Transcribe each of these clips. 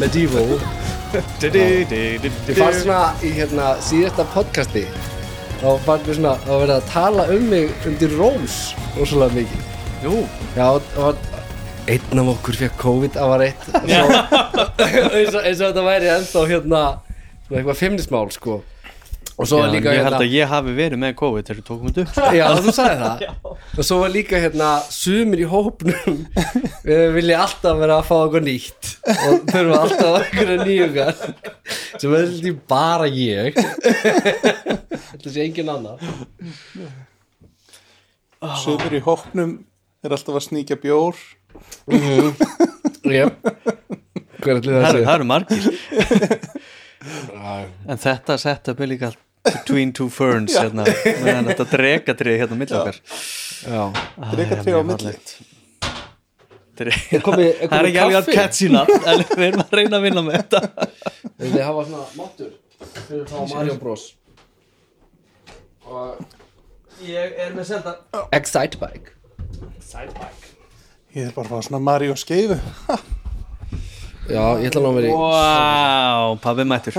Medieval. Ég fann svona í hérna síðasta podcasti þá fann við svona að vera að tala um mig undir rós rosalega mikið. Jú, Já, og einn af okkur fekk COVID það var eitt. Eins, og, þetta væri ennþá hérna svona eitthvað feimnismál sko og svo var líka ég held hérna að ég hafi verið með COVID þegar við tókum þetta upp. Já, þú sagði það. Og svo var líka hérna Sumir í hópnum Við vilja alltaf vera að fá okkur nýtt Og þurfa alltaf að okkur nýjungar Sem held ég bara ég. Þetta sé engin annar. Sumir í hópnum er alltaf að sníkja bjór. Jep. Hver ætli Það það eru- sé? það eru margir En þetta setup er líka between two ferns hérna, meðan þetta drekatrið hérna á milli okkar. Já. Drekatré á milli. Dre- komið- er Það er ekki alveg að nafn en við erum að reyna að vinna með þetta. Við þið hafa svona máttur. Fyrir þá Mario Bros. Ég er með selda Excite Bike Ég er bara svona Mario skeifu Já, ég ætla nú að vera í Vá, pabbi mættur.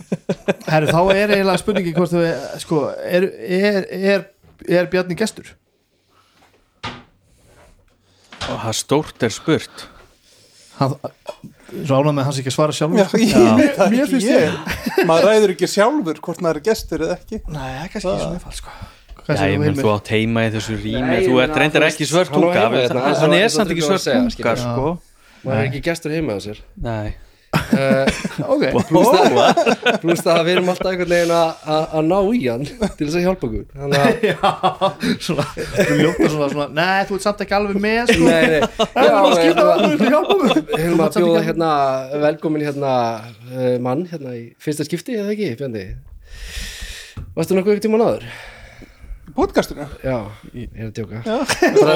Herru, þá er eiginlega spurningi hvort þau, sko, er, er, er, er Bjarni gestur? Og það stórt er spurt. Hann, svo ánað með hans ekki að svara sjálfur Já, ég veit það Mér ekki finnst ég Maður ræður ekki sjálfur hvort maður er gestur eða ekki. Nei, það er kannski ekki svona fall, sko. Hvað Já, ég menn þú átt heima í þessu rými. Ég Þú ert reyndar ekki veist, svört hann hérna, er samt ekki voru að svört segja, tunga skilur. sko Maður er ekki gestur heima á sér. Nei. Uh, Ok, Plús það, að við erum alltaf einhvern veginn að- ná í hann til þess að hjálpa okkur. Þú ljóta svona, svona Nei, þú ert samt ekki alveg með, nei, nei. Það bara að að bjóða hérna velkomin hérna uh, mann hérna í fyrsta skipti eða ekki, Varstu nokkuð ekki tíma náður? Podcasturinn Já, ég er að djóka. Svo,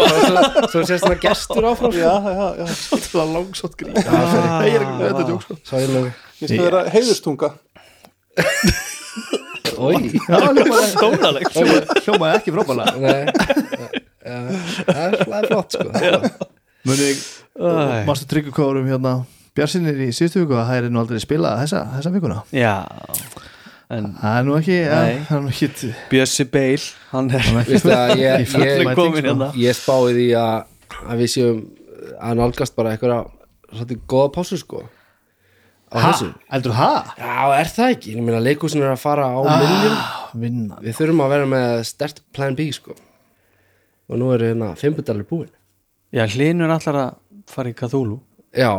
svo sést það gestur áfram sko. Já, já, já. Það var langsótt grín ég er ekki með þetta djók, sko. Svo ég Ég skal vera heiðustunga hljómaði ekki Já, Það er það er flott sko. Munið, mástu tryggur hvað vorum hérna Bjarsinir í síðustu viku að það er nú aldrei spilað þessa, þessa vikuna? Já Það er nú ekki, ja, það Bjössi Beil Hann er ég, ég, komin hérna. Ég spáði því að, að við séum að nálgast bara eitthvað svolítið góða pásu sko. Þessu. Heldur það? Já, er það ekki? Ég meina leikúsin er að fara á Ah, vinna Við þurfum að vera með stert plan B sko. Og nú er hérna fimmbudalir búin. Já, hlinur allar að fara í Cthulhu. Já,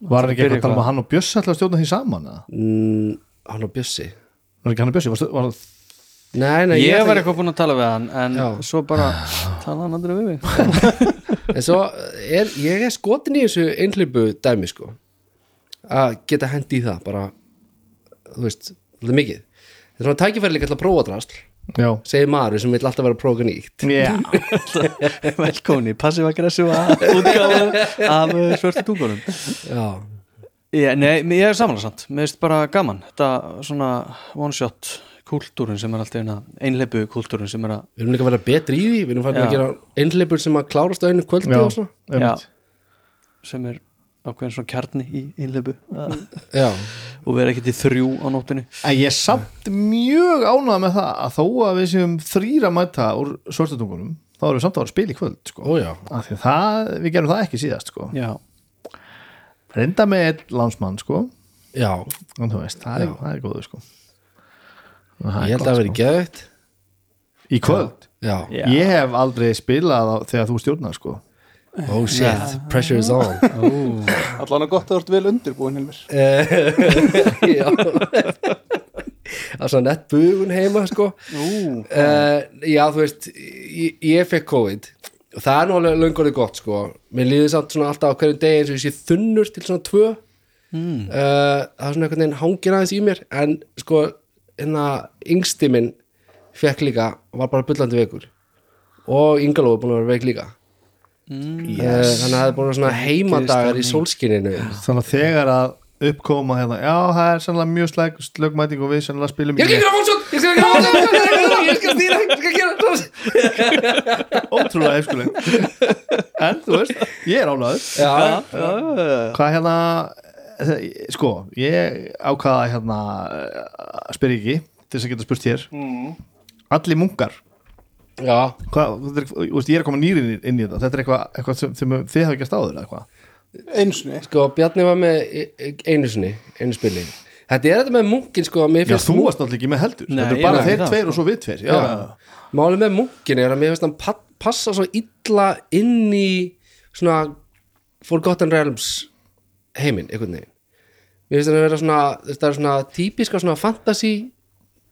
Var hann ekki eitthvað að tala um að hann og Bjössi ætla að stjórna því saman? eða? Hann og Bjössi. Var ekki hann og Bjössi? Var, var, Nei, nei, Ég ætla var ekki- eitthvað búinn að tala við hann En Já. svo bara tala hann aldrei við mig. En svo er, ég er skotin í þessu einhleipu dæmi sko. Að geta hendi í það bara, þú veist, þetta mikið. Þetta er svona tækifæri líka til að prófa drast já. segir maður sem vil alltaf vera að prófa nýtt Já, Velkomin í passiv-aggressiva útgáfu af uh, svörtu tungunum. Já, ég, Nei, ég er samanlega samt. Mér finnst bara gaman. Þetta svona one shot kultúrun sem er alltaf eina einleipu kultúrun sem er að við erum líka að vera betri í því. Við erum fæðin að gera einhleipur sem að klárast á einu kvöldi og svona. já, sem er ákveðin svona kjarni í einleipu Já, og vera ekki til þrjú á nóttinu En ég er samt mjög ánægð með það að þó að við séum þrýra mæta úr svörstutungunum þá erum við samt að vera að spila í kvöld sko. ójá Af því að það, við gerum það ekki síðast sko. Já, reynda með einn landsmann sko. Já, en þú veist, það er, það er góður sko. Og það ég held að það veri sko. geðvægt í kvöld? Já, Já. ég hef aldrei spilað á, þegar þú stjórnar sko. oh shit, pressure is on. Allan að gott að þú ert vel undirbúin Hilmir. Já. Það er svona nett bugun heima sko. Uh, já þú veist ég, ég fekk COVID og það er nú alveg löngorðið gott sko. Mér líður samt svona alltaf á hverju degi eins og ég sé þunnur til svona tvö. Mm. það er svona einhvern veginn hangir aðeins í mér. En sko hérna yngsti minn fekk líka var bara bullandi veikur. Og Ingaló er búin að vera veik líka. Mm. þannig að það er búin að vera svona heimadagar í sólskininu. þannig að þegar að uppkoma hérna, já það er sannlega mjög slæg slögmæting og við sannlega spilum Ég skal gera fólksson, ég skal gera fólksson Skal stýra, ótrúlega hefskuleg en þú veist, ég er ánaður Já, hvað hérna sko, ég ákvaða hérna spyr ekki til þess að geta spurt hér. Allir munkar. Já, hvað, þetta er, þú veist, ég er að koma nýri inn, í þetta. Þetta er eitthvað, eitthvað sem, sem þið hafa ekki stáður eða eitthvað? Einsni sko Bjarni var með einu sinni, einu spili Þetta er þetta með munkin sko mér já, þú varst náttúrulega ekki með heldur Nei, þetta er bara þeir tveir sko. og svo við tveir. Málið með munkin er að mér finnst hann pa passa svo illa inn í svona Forgotten Realms heiminn, einhvern veginn Mér finnst hann að vera svona það er svona típiska svona fantasy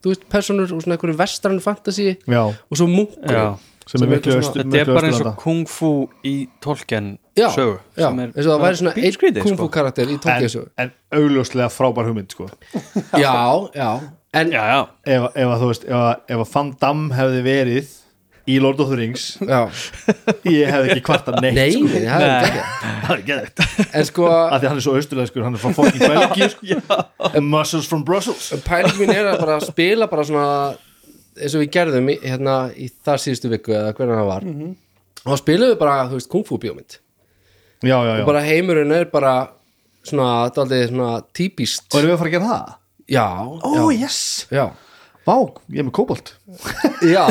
þú veist, personur og svona einhverju vestrann fantasy já, og svo munkur Já. Sem er miklu austur Þetta er bara eins og kung fu í tolken Já, sögu já, sem er eins og það væri svona einn kung fu sko. karakter í en, Tokyo en augljóslega frábær hugmynd sko. Já, já. En, Já, já, ef, ef að þú veist ef að, ef að Van Damme hefði verið í Lord of the Rings já. ég hefði ekki kvarta neitt Nei, sko. nei, það er ekki er geðvægt En sko, af því að hann er svo austurlegskur, hann er frá fucking Belgi sko. muscles from Brussels. Pæling mín er að bara spila bara svona eins og við gerðum í, hérna í þar síðustu viku eða hvernig það var og þá spilum við bara, þú veist, kung fu bjómynd já, já, já, og bara heimurinn er bara svona, daldið svona típist og erum við að fara að gera það? Já, ó, já, yes, já. Vá, ég er með kóbolt Já,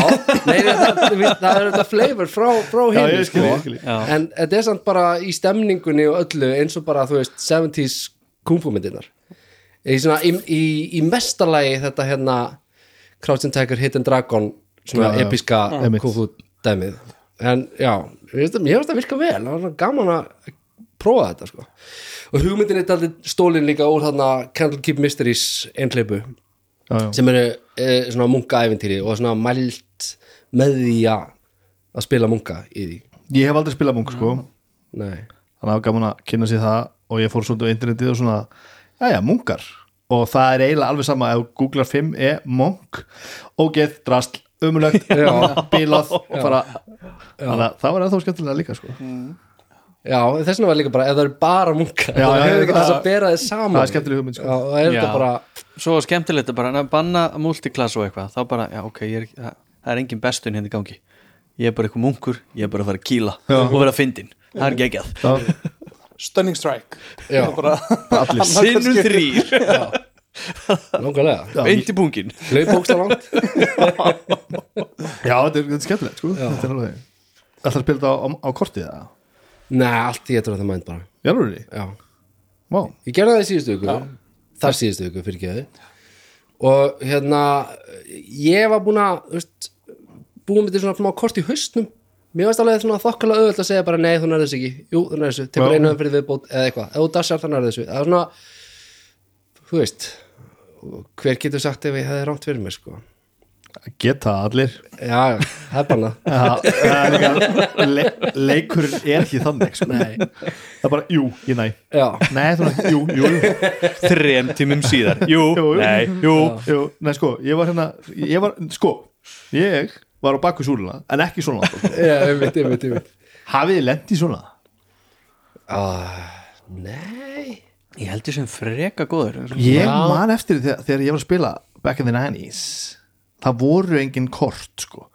nei, það, það, það er þetta flavor frá, frá já, hinn ég skil, ég skil. Já. en þetta er samt bara í stemningunni og öllu eins og bara, þú veist, 70s kung fu myndirnar. Í, svona, í, í, í mestalagi þetta hérna Crouch and Tiger, Hidden Dragon svona Já, já. episka kung fu dæmið en já, ég veist að, ég veist að virka vel. Það var gaman að prófa þetta sko. og hugmyndin er aldrei stólin líka úr þarna Candlekeep Mysteries einhleipu sem eru e, svona munkaæventýri og svona mælt með því að að spila munka í því. Ég hef aldrei spilað munk sko. Nei. þannig að það var gaman að kynna sér það og ég fór svolítið á internetið og svona já já, munkar og það er eiginlega alveg sama ef þú googlar 5 e munk og get drasl, umulegt bilað og bara þannig að það var ennþá skemmtilega líka sko. Já, þess vegna var líka bara ef það eru bara munka Já, þá já, hefur já, ekki þess það- að bera þið saman. Það er skemmtileg hugmynd Já, sko og er þetta Já. bara svo skemmtilegt að bara að banna multiklass og eitthvað þá bara, já ok, ég er, ekki- það, er engin bestun hérna í gangi. Ég er bara eitthvað munkur, ég er bara að fara að kýla og vera fyndin, það er geggjað. Já, Stunning Strike. Já, bara, allir. sinnum þrýr, langarlega beint í pungin Hlaupóksla langt já, þetta er, er skemmtilegt sko. Þetta er alveg Það er að spila þetta á, á, á kortið það Nei, allt ég eitthvað það mænt bara. Jálfurri, Já, vá. Ég gerði það í síðustu viku. Þar síðustu viku fyrir geði og hérna ég var búin að þú veist, búin með þetta svona smá kort í haustnum mér varst alveg svona þokkalega auðvöld að segja bara nei þú nærði þessu ekki, jú þú nærði þessu tekur Já. einu fyrir viðbót eða eitthvað, ef þú dassar það nærði þessu. Það er svona, þú veist hver getur sagt ef ég hefði rámt fyrir mér sko? Geta allir. Já, það er bara er le, Leikurinn er ekki þannig sko. nei, Það er bara, jú, ég næ. Já, Nei, þú næ, jú, jú, jú, þrem tímum síðar, jú, Jú, jú. nei, jú. Jú. Nei, sko, ég var hérna Ég var, sko, ég var á baku súluna En ekki svona já, einmitt, einmitt, einmitt. Hafið þið lent í svona? ah, nei. Ég held ég sem freka góður. Ég Já. man eftir því þegar, þegar ég var að spila Back in the 90s Það voru engin kort, sko.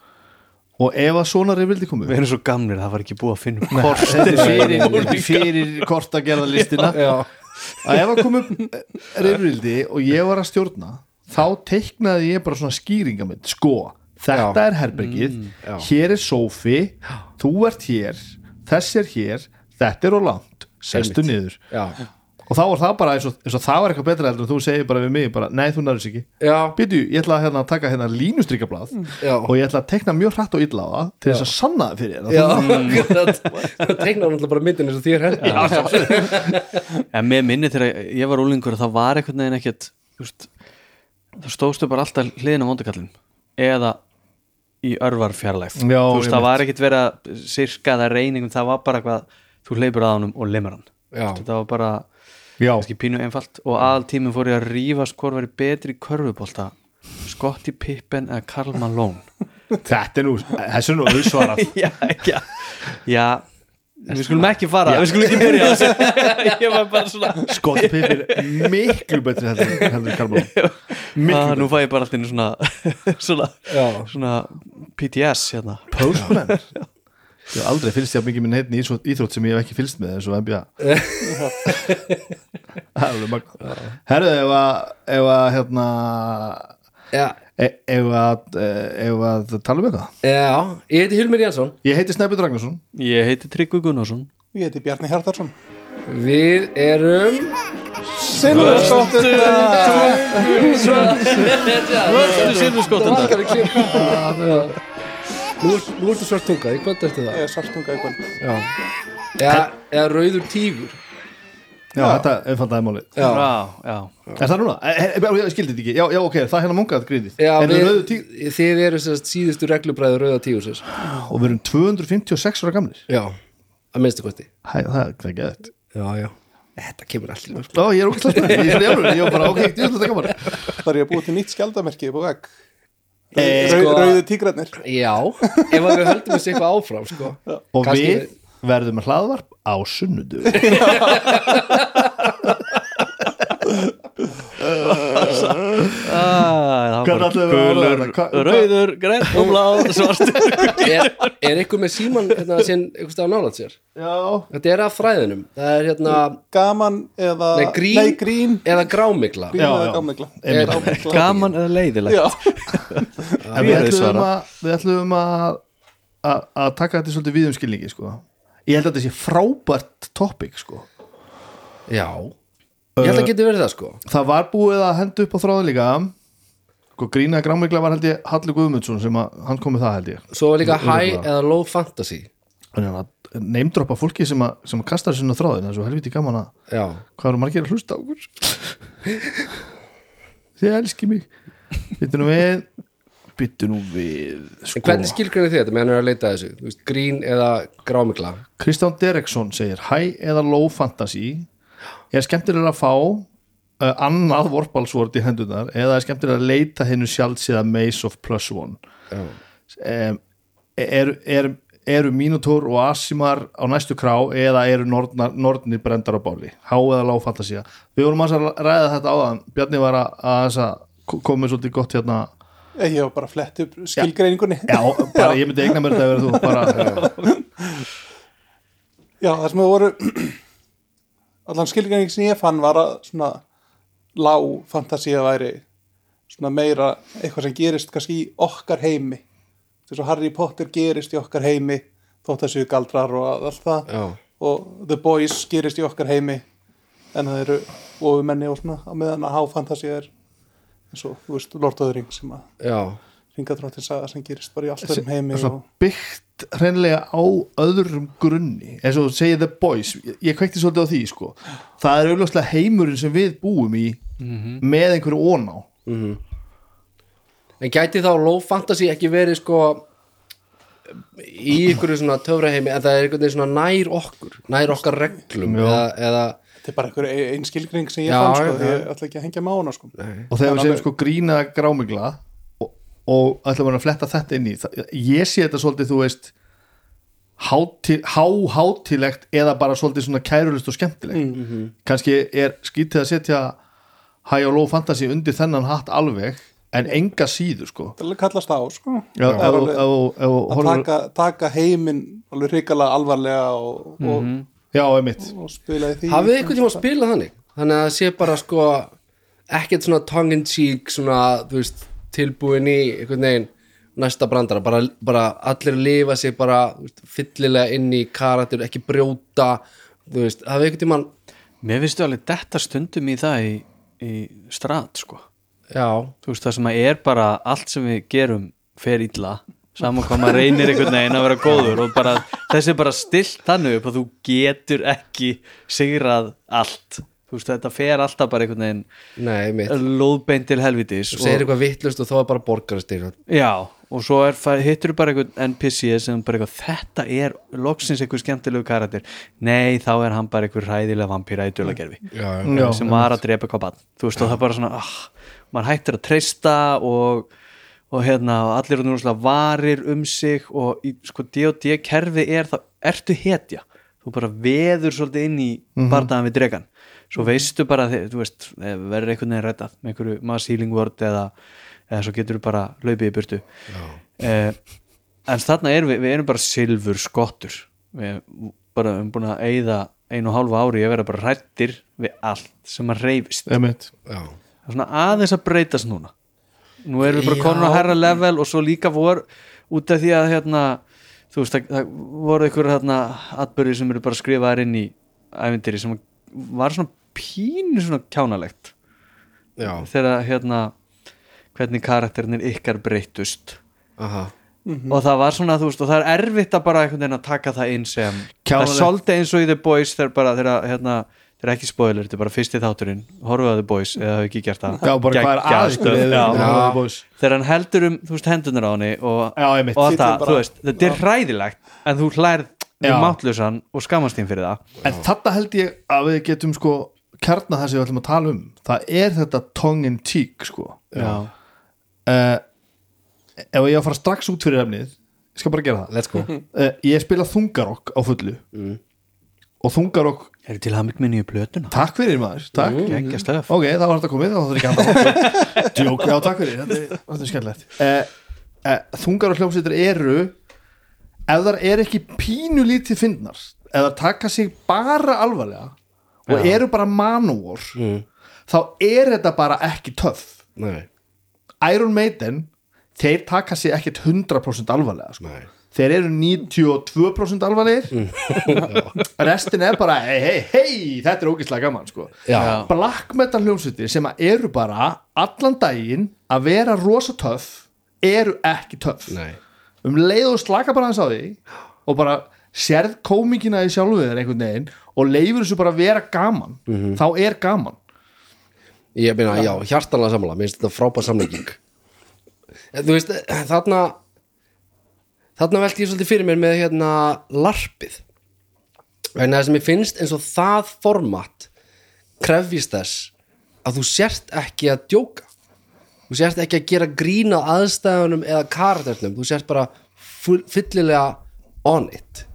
Og ef að svona reyfildi komu við erum svo gamlir, það var ekki búið að finna kort fyrir, fyrir kort að gera listina já, að ef að kom upp reyfrildi og ég var að stjórna þá teiknaði ég bara svona skýringamynd sko, þetta Já. er herbergið. Já. hér er sófi. Þú ert hér, þess er hér. Þetta er á langt, sestu Einmitt. niður. Já, og þá var það bara eins og, eins og það var eitthvað betra heldur en þú segir bara við mig bara, nei þú nærðis ekki. Býtu, ég ætla að hérna, taka hérna línustrikablað já. og ég ætla að tekna mjög hratt og illa á það til þess að sanna það fyrir þér. Það tegnar náttúrulega bara myndin eins og þér En með minni þegar ég var úlingur þá var einhvern veginn ekkert þá stóðstu bara alltaf hliðin á vondakallin eða í örvar fjarlægð Já, þú veist, það var ekkert verið að sirka það reyningum, það var bara eitthvað þú hleypur að honum og lemur hann. Þetta var bara kannski pínu einfalt. Og aðal tíminn fór ég að rífast hvort væri betri körfubólta Scottie Pippen eða Karl Malone. Þetta er nú, þessu er nú auðsvarað. Já, já, já við skulum ekki fara, við skulum ekki byrja ég var bara svona Scott Pippen er miklu betri heldur Karlmann miklu ah, nú fæ ég bara alltaf inn svona svona, Já. svona PTS hérna. Postman? Ég hef aldrei fylgst ég mikið minn heitni íþrótt sem ég hef ekki fylgst með eins og NBA Það er alveg magna Herðu, ef að hérna e- ef að e- að tala um eitthvað? Já, ég heiti Hilmir Jansson Ég heiti Snæbjörn Ragnarsson. Ég heiti Tryggvi Gunnarsson. Ég heiti Bjarni Hjartarsson Við erum Silfurskottur Völdu silfurskottenda Nú ert- nú ertu svart tunga, í hvað ertu það? Ég er svartunga í kvöld. Já Eða, eða rauður tígur Já, þetta er fantaði máli Já, já, já. Er það núna? E, e, e, ég skildi þetta ekki. Já, já, ok, það er hérna mungað gríðið Er tíg þið eru sérst síðustu reglubræður rauða tígursins Og við erum 256 ára gamlir. Já, að minnstu kosti. Hæ, það er ekki eðt Já, já. Þetta kemur allir Já, ég er spennið Ég er svona jálfur Ég var bara, ok, ég ætla að taka bara Það er ég að búið til nýtt skjaldamerki upp á vegg. Eh, Rau, sko- Rauðu tígrarnir. Já, ef að við höldum þessi eitthvað áfram sko. Og við verðum með hlaðvarp á sunnudu ah, Hvað ætlum við að orða þetta? Rauður, og blá svartur. Er, er eitthvað með síman hérna, sín, eitthvað stað nálat sér? Já. Þetta er af fræðinum. Það er hérna Gaman eða Nei, grín, Nei, grín. eða grámigla Grín Já, eða gámigla Einmitt. Grámygla. gaman eða leiðilegt? Já, En við ætlum að Við ætlum að að að taka þetta svolítið við um skilningi sko. Ég held að þetta sé frábært topic sko. Já. Ég held að geti verið það sko. Það var búið að henda upp á þráðu líka. Sko, Grína Grámigla var held ég Halli Guðmundsson sem að, hann kom með það held ég. Svo var líka high eða low fantasy. Neymdroppa fólki sem að, sem að kastar sinna þráðin það er svo helviti gaman að Já. Hvað eru margir að hlusta á þið elski mig. Við byttu nú við En sko. hvernig skilgrunni þetta með hann er að leita þessu? Grín eða grámigla Kristján Dereksson segir high eða low fantasy. Er skemmtilega að fá uh, annað vorpálsvort í hendunar eða er skemmtilega að leita hennu sjálfsíða Maze of Plus One? Um, er, er, eru Minotaur og Asimar á næstu krá eða eru nornar, nornir brendar á báli? Há eða lág fantasía við vorum að ræða þetta áðan. Bjarni var að, að, komið svolítið gott hérna ég var bara að fletta upp skilgreiningunni. Já, bara ég myndi eigna mér þetta að vera þú bara, Já, það sem það voru allan skilgreining sem ég fann var að svona lág fantasía væri svona meira eitthvað sem gerist kannski í okkar heimi. Þess að Harry Potter gerist í okkar heimi þótt þessu galdrar og allt það. Já. Og The Boys gerist í okkar heimi en það eru ofumenni og svona á meðan að háfantasía er eins og, þú veist, Lord of the Rings sem að Já. ringadróttin saga sem gerist bara í allt öðrum heimi og, byggt hreinlega á öðrum grunni eins og segja The Boys. Ég, ég kveikti svolítið á því sko. Það er auðvitað heimurinn sem við búum í með einhverju óná En gæti þá low fantasy ekki verið sko í ykkur svona töfraheimi en það er einhvern veginn svona nær okkur nær okkar reglum eða, eða þetta er bara einhver einn skilgreining sem ég Já, fann sko, já. ég ætla ekki að hengja hana sko. Og þegar við segjum sko grína grámigla og, og ætlum við að fletta þetta inn í það, ég sé þetta svolítið þú veist hátil, há hátilegt eða bara svolítið svona kærulist og skemmtilegt. Kannski er skítið að setja high og low fantasy undir þennan hatt alveg en enga síður sko. Það er kallast á sko. Já, ef, alveg- ef, ef, að horfur, taka, taka heiminn alveg hrikalega alvarlega og, já, einmitt og, og spila í því hafið einhvern tíma að spila þannig? Þannig að það sé bara sko ekkert svona tongue in cheek svona þú veist tilbúin í einhvern veginn næsta brandara. Bara, bara allir lifa sig bara þú veist, fyllilega inn í karakter ekki brjóta þú veist, hafið einhvern tíma mér finnst þú alveg detta stundum í það í, í strat sko. Já, þú veist það sem að er bara allt sem við gerum fer illa saman hvað maður reynir einhvern veginn að vera góður og bara þessi er bara stilt þannig upp að þú getur ekki sigrað allt. Þú veist þetta fer alltaf bara einhvern veginn nei, mitt. lóðbeint til helvitis þú segir eitthvað vittlust og þá er bara borgarastig Já, og svo er, hittur þú bara einhvern NPC sem bara eitthvað, þetta er loksins einhver skemmtilegu karakter. Nei, þá er hann bara einhver ræðilega vampýra í Já, sem var að drepa eitthvað bann þú veist, og það er bara svona, ah, maður hættir að treysta og, og hérna allir eru núrslega varir um sig og í sko D&D kerfi er það, ertu hetja? Þú bara veður svolítið inn í bardaðan við dregan svo veistu bara, þú veist, eh, verður einhvern veginn reddað með einhverju mass healing word eða, eða svo getur þú bara laupið í burtu. Eh, en þarna erum við, við erum bara silfur skottur. Við bara erum búin að eyða einu og hálfa ári að vera bara rættir við allt sem að reyfist. Það er svona aðeins að breytast núna nú erum við bara komin á herra level og svo líka vor út af því að hérna, þú veist, það, það voru einhver hérna atbyrði sem eru bara skrifaðar inn í ævindiri sem var svona pínu svona kjánalegt. Já, þegar hérna hvernig karakterinir ykkar breytust aha. Og það var svona, þú veist, og það er erfitt að bara einhvern veginn að taka það inn sem það er svolítið eins og í The Boys þegar bara, þegar hérna þeir ekki spoiler, þetta er bara fyrsti þátturinn. Horfðu að The Boys, eða hafi ekki gert það? Já, bara hvað er. Já, þegar hann heldur um, þú veist, hendunar á henni og, Já, einmitt. og það, bara- þú veist, þetta er hræðilegt en þú hlærð um mátlösan og skammast þín fyrir það. En þetta held ég að við getum sko kjarna það sem við ætlum að tala um. Það er þetta tongue in cheek sko. Já, uh, ef ég á að fara strax út fyrir efnið ég skal bara gera það. Let's go. Uh, ég spila þungarokk á fullu og þungarokk, er til hafmygg minni í plötuna? Takk fyrir maður. Takk, stöf ok, það var þetta komið þá þarf ekki að djók, já takk fyrir, þetta er, er skemmtilegt. Uh, uh, þungarokk hljómsveitur eru ef þar er ekki pínu lítið fyndnar ef þar taka sig bara alvarlega og eru bara manúor þá er þetta bara ekki nei, Iron Maiden þeir taka sig ekkert 100% alvarlega sko. nei þeir eru 92% alvarlegir. Restin er bara hei, hei, hei, þetta er ógeðslega gaman sko. Black metal hljómsveitir sem eru bara allan daginn að vera rosa töff eru ekki nei, um leið og slaka bara hans á því og bara sérð komikina í sjálfu þér einhvern veginn og leifur þessu bara að vera gaman þá er gaman. Ég meina, já, hjartanlega sammála mér finnst þetta frábær samlegging þú veist, þarna þarna velti ég svolítið fyrir mér með hérna larpið. Vegna þess að mér finnst eins og það format krefjist þess að þú sért ekki að djóka. Þú sért ekki að gera grína aðstæðunum eða karakternum, þú sért bara full- fyllilega on it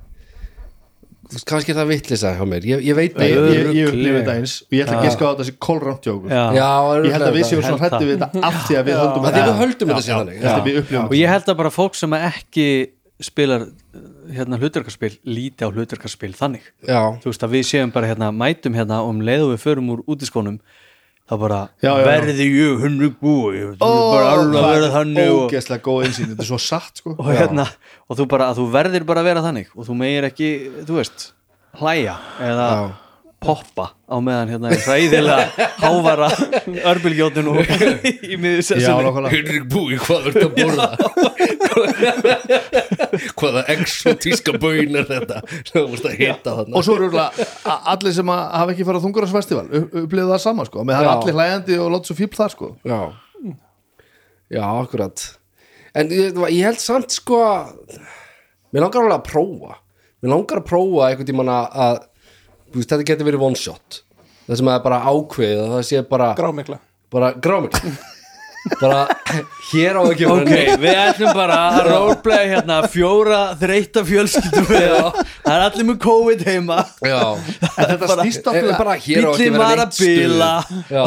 kannski er það vittlisa hjá mér, ég, ég veit ég, ég, ég upplifið þetta eins. Og ég ætla ekki að skáða þetta sem kólrámt jókur Já. Já, ég held að við séum svona hrætti við þetta af því að við höldum að við höldum þetta upplifum og ég held að bara fólk sem ekki spilar uh, hérna hlutverkarspil líti á hlutverkarspil þannig. Já, þú veist að við séum bara hérna mætum hérna og um leið og við förum úr útiskónum þá bara Já, já, já. verði ég hundur búi þú Ó, bara alveg að vera þannig og, ógeðslega góð einsýn, þetta er svo satt sko og hérna og þú bara þú verðir bara að vera þannig og þú megir ekki, þú veist hlæja eða. Poppa á meðan hérna er hræðilega hávara örbylgjótun og í miður sessunni. Henrik Búi, hvað ert að borða? Hvaða exotíska baun er þetta? Þú múst að hitta þarna? Og svo eru allir sem að hafa ekki farið á þungurasfestival upplifið það sama sko, með það er allir hlæjandi og láta svo fíbl þar sko. Já. Já, akkurat. En ég, ég held samt sko að- Mér langar alveg að prófa. Mér langar að prófa einhvern tímann að, veist, Þetta getur verið one shot. Það sem er bara ákveðið að það sé bara grámikla bara grámið bara hér á ekki Ok, við ætlum bara að roleplaya hérna fjóra þreytta fjölskyldum það er allir með COVID heima. Já, en þetta snýst, Eh, náttúrulega- bara hér á ekki bíllinn vera var neitt að bila. Stuð. Já,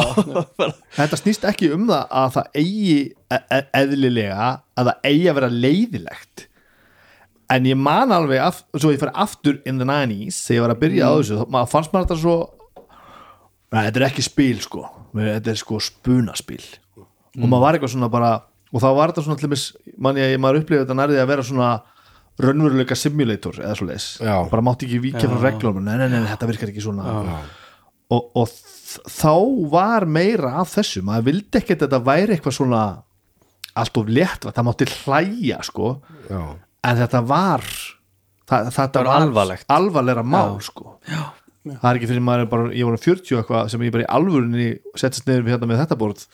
þetta snýst ekki um það að það eigi e e eðlilega að það eigi að vera leiðilegt en ég man alveg af, svo ég fyrir aftur in the 90s þegar ég var að byrja á þessu þá fannst maður þetta svo Nei, þetta er ekki spil sko. Þetta er sko spunaspil. Og maður var eitthvað svona bara og þá var þetta svona til mis, man ég, maður upplifði þetta nærði að vera svona raunveruleika simulator eða svo leis Já. bara mátti ekki víkja frá reglum nei, nei, nei, þetta virkar ekki svona. Og, og þ- þá var meira af þessu, maður vildi ekki að þetta væri eitthvað svona allt of létt, það mátti hlæja sko, já, en þetta var það, þetta var alvarlegt. alvarlegra mál sko. Já. það er ekki fyrir maður er bara, ég var um 40 eitthvað sem ég bara í alvörunni settist niður við hérna með þetta borð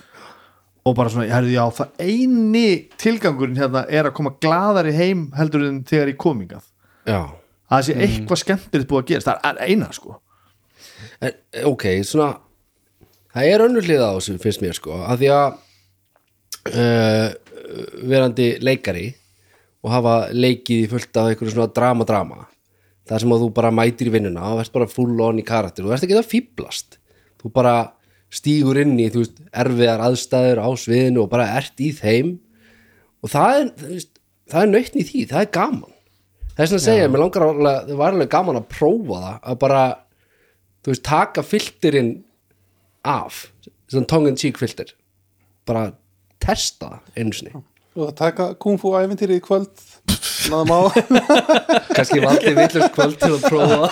og bara svona, herrðu, já, það eini tilgangurinn hérna er að koma gladari heim heldur en þegar ég komingað já. að það sé eitthvað skemmtilegt búið að gerast. Það er eina sko. En, ok, svona það er önnur hlið á þessu finnst mér sko að því að uh, verandi leikari og hafa leikið í fullt af einhverju svona drama-drama. Það sem að þú bara mætir í vinnuna og verðst bara full on í karakter. Og verðst ekki það fýblast þú bara stígur inn í veist, erfiðar aðstæður á sviðinu og bara ert í þeim. Og það er, veist, það er nöytn í því, það er gaman. Það er svona að segja, mér langar alveg, það var alveg gaman að prófa það, að bara þú veist, taka filterinn af, svona tongue in cheek filter. Bara testa það einu sinni og það taka kung fu æventýri í kvöld náðum á kannski valdi villust kvöld til að prófa.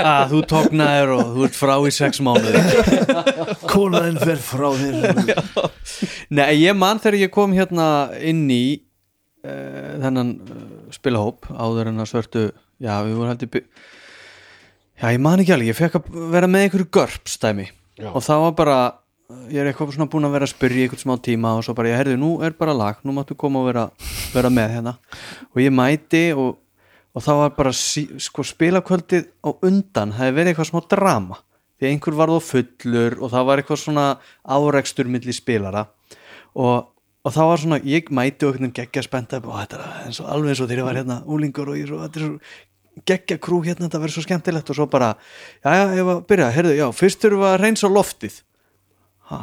Að þú tóknaðir og þú ert frá í sex mánuði. Konaðin fer frá þér. Nei, ég man þegar ég kom hérna inn í uh, þennan uh, spilahóp áður en að svörtu já, við vorum heldur já, ég man ekki alveg, ég fekk að vera með einhverju görpstæmi og það var bara ég er eitthvað svona búin að vera að spyrja í einhvern smá tíma og svo bara, ég herði, nú er bara lag nú máttu koma og vera, vera með hérna. Og ég mæti og, og það var bara, sí, sko, spilakvöldið á undan, það hefði verið eitthvað smá drama. Því einhver var þó fullur og það var eitthvað svona árekstur milli spilara. Og, og það var svona, ég mæti og einhvern veginn geggja spennta og þetta er eins og alveg eins og þegar ég var hérna úlingur og ég svo, þetta er svo geggja krú hérna, þetta verður svo skemmtilegt. Og svo bara, já, já, ég var að byrja, heyrðu, já, fyrst þurfum við að reynsa loftið ha.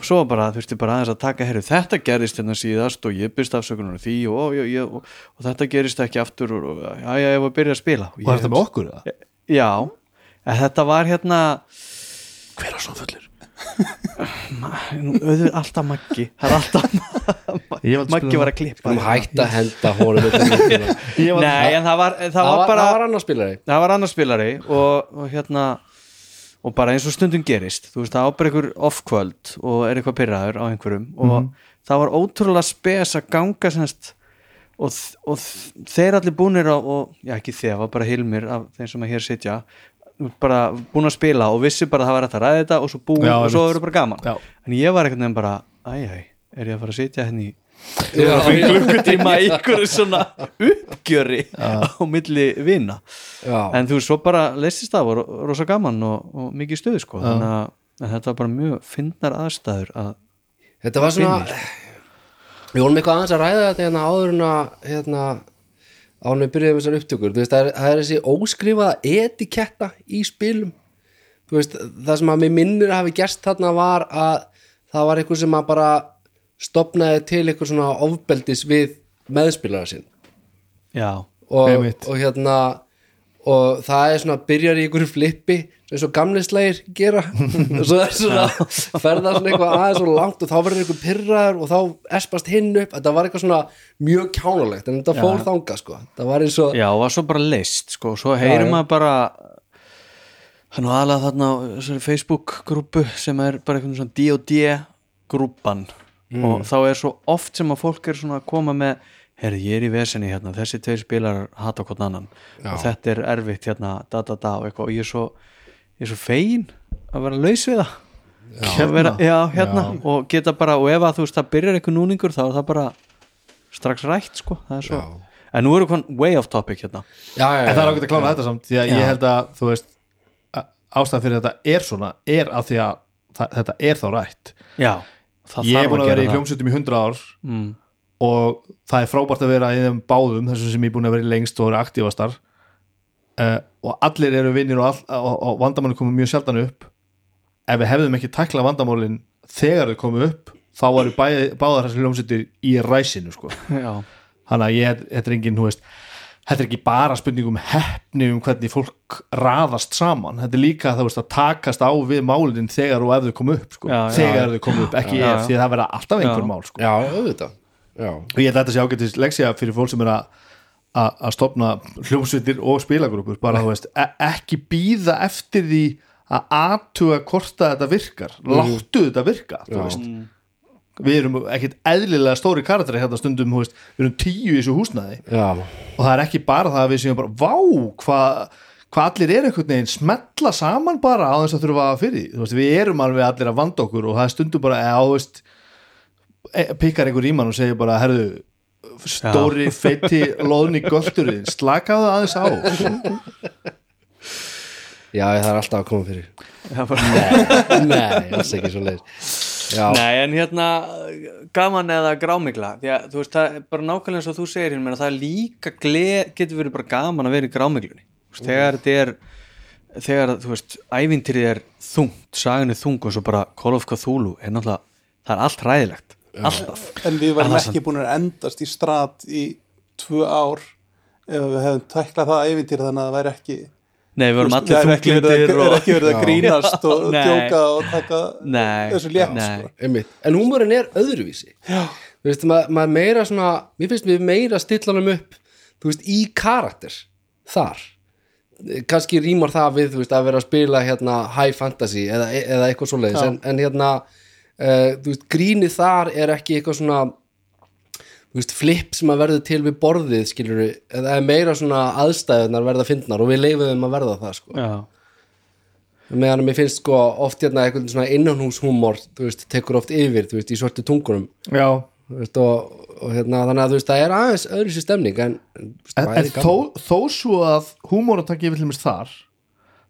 og svo bara þurfti bara aðeins að taka herru þetta gerist hérna síðast og ég byrst afsökunar því og, og, og, og, og þetta gerist ekki aftur og, og já, já, ég var að byrja að spila og var ég, þetta með okkur eða? já, en þetta var hérna hver var svona fullur? auðvitað alltaf Maggi það er alltaf Ég var að Maggi var að klippa um hætt að henda. Ég var- nei, en það var, það það var var, bara það var annar spilari það var annar spilari og, og hérna og bara eins og stundum gerist þú veist, það á bara einhver off-kvöld og er eitthvað pyrraður á einhverjum og það var ótrúlega spes að ganga semst og, og þeir allir búnir á og, já ekki þeir, það var bara hilmir af þeim sem að hér sitja bara búin að spila og vissi bara að það var að ræða þetta og svo búin Já, og svo verður bara gaman. Já. en ég var einhvern veginn bara, æj, æj, er ég að fara að sitja henni í Já, klukkutíma í einhverju svona uppgjöri á milli vina. Já. en þú svo bara leistist það og rosa gaman og, og mikið stuð sko. Þannig að þetta var bara mjög fyndnar aðstæður að Þetta var svona Við vorum eitthvað aðeins að ræða þetta hérna áður en að hérna, en við byrjuðum þessar upptökur. Veist, það er, það er þessi óskrifaða etiketta í spilum. Veist, það sem að mér minnir að hafi gerst þarna var að það var eitthvað sem að bara stopnaði til eitthvað svona ofbeldis við meðspilara sinn. Já, og, og hérna og það er svona byrjar í einhverju flippi eins og gamli slegir gera. Og svo er svona ferða svona eitthvað aðeins og langt og þá verður einhver pyrraður og þá espast hinn upp. Þetta var eitthvað svona mjög kjánulegt en þetta fór þanga sko. Það var eins og já, og var svo bara leist sko, svo heyrir Já, já. maður bara hann var alveg þarna á þessari Facebook grúpu sem er bara eitthvað svona D&D grúpan og þá er svo oft sem að fólk er svona að koma með herri, ég er í vesenni hérna, þessi tveir spilar hata hvort annan. Og þetta er erfitt hérna, da da da og eitthvað. Og ég er svo, ég er svo fegin að vera laus við það. Að vera, já, hérna, og geta bara og ef að þú veist það byrjar eitthvað núningur þá er það bara strax rætt sko. Það er svo, en nú eru kon way off topic hérna. Já, já, en það er já, ágætt að klára þetta samt því að ég held að þú veist ástæðan fyrir þetta er svona er að því að það, þetta er þá rætt. Já, það ég er búin að að vera í það hljómsveitum í 100 ár mm. og það er frábært að vera í þeim báðum þessum sem ég er búin að vera í lengst og eru aktífastar uh, og allir eru vinnir og, og, og vandamann komið mjög sjaldan upp ef við hefðum ekki tækla vandamálin þegar þau komið upp þá varu báðar þessi hljómsveitir í ræsinu sko. þannig að ég, þetta er engin þú veist, þetta er ekki bara spurning um hefni um hvernig fólk raðast saman. Þetta er líka það veist, að takast á við málin þegar og ef þau komið upp sko. Já, já. þegar þau komið upp, ekki Já, ef já. því að það verða alltaf einhver Já. mál sko. Já, auðvitað. Já, og ég held að þetta sé ágættis leksja fyrir fólk sem er að stopna hljómsveitir og spilagrúpur. Bara þú veist, e ekki býða eftir því að aðtuga hvort að þetta virkar. Láttu þetta virka þú veist við erum ekkit eðlilega stóri karateri hérna stundum, þú veist, við erum tíu í þessu húsnaði já, og það er ekki bara það að við séum bara vá, hvað hva allir er einhvern veginn smetla saman bara á þess að þurfa að fyrir veist, við erum alveg allir að vanda okkur og það er stundum bara, eða, þú veist e- pikkar einhver í mann og segir bara herðu, stóri feiti loðni göldurinn, slakaðu aðeins á. Já, það er alltaf að koma fyrir. Já, bara- nei, alls ekki svo leið já, Nei, en hérna gaman eða grámigla því að þú veist, það er bara nákvæmlega eins og þú segir hérna, það er líka gleð, getur verið bara gaman að vera í grámiglunni veist, þegar þetta er þegar, þú veist, ævintýrið er þungt, sagan er þung og svo bara Call of Cthulhu er náttúrulega það er allt ræðilegt, alltaf. En við varum ekki búin að endast í strat í tvö ár ef við hefum tæklað það ævintýr þannig að það væri ekki Nei, við vorum það allir ekki verið að, þunglyndir er ekki verið að grínast og djóka og taka þessu létt sko. en húmurinn er öðruvísi. Já. þú veist, maður ma meira svona mér finnst við meira stillanum upp þú veist, í karakter þar. Kannski rýmar það við veist, að vera að spila hérna high fantasy eða, eða eitthvað svoleiðis. Já. en, en hérna uh, veist, grínið þar er ekki eitthvað svona veist, flip sem að verða til við borðið skilur við, eða er meira svona aðstæðunar verða fyndnar og við leifum þeim að verða það sko. Já, meðan mér finnst sko oft hérna eitthvað svona innanhúshúmor þú veist, tekur oft yfir, þú veist, í svörtu tungunum. Já, veist, og, og hérna þannig að þú veist, það er aðeins öðru sér stemning en, veist, en, en þó, þó svo að húmóratakki við til mér þar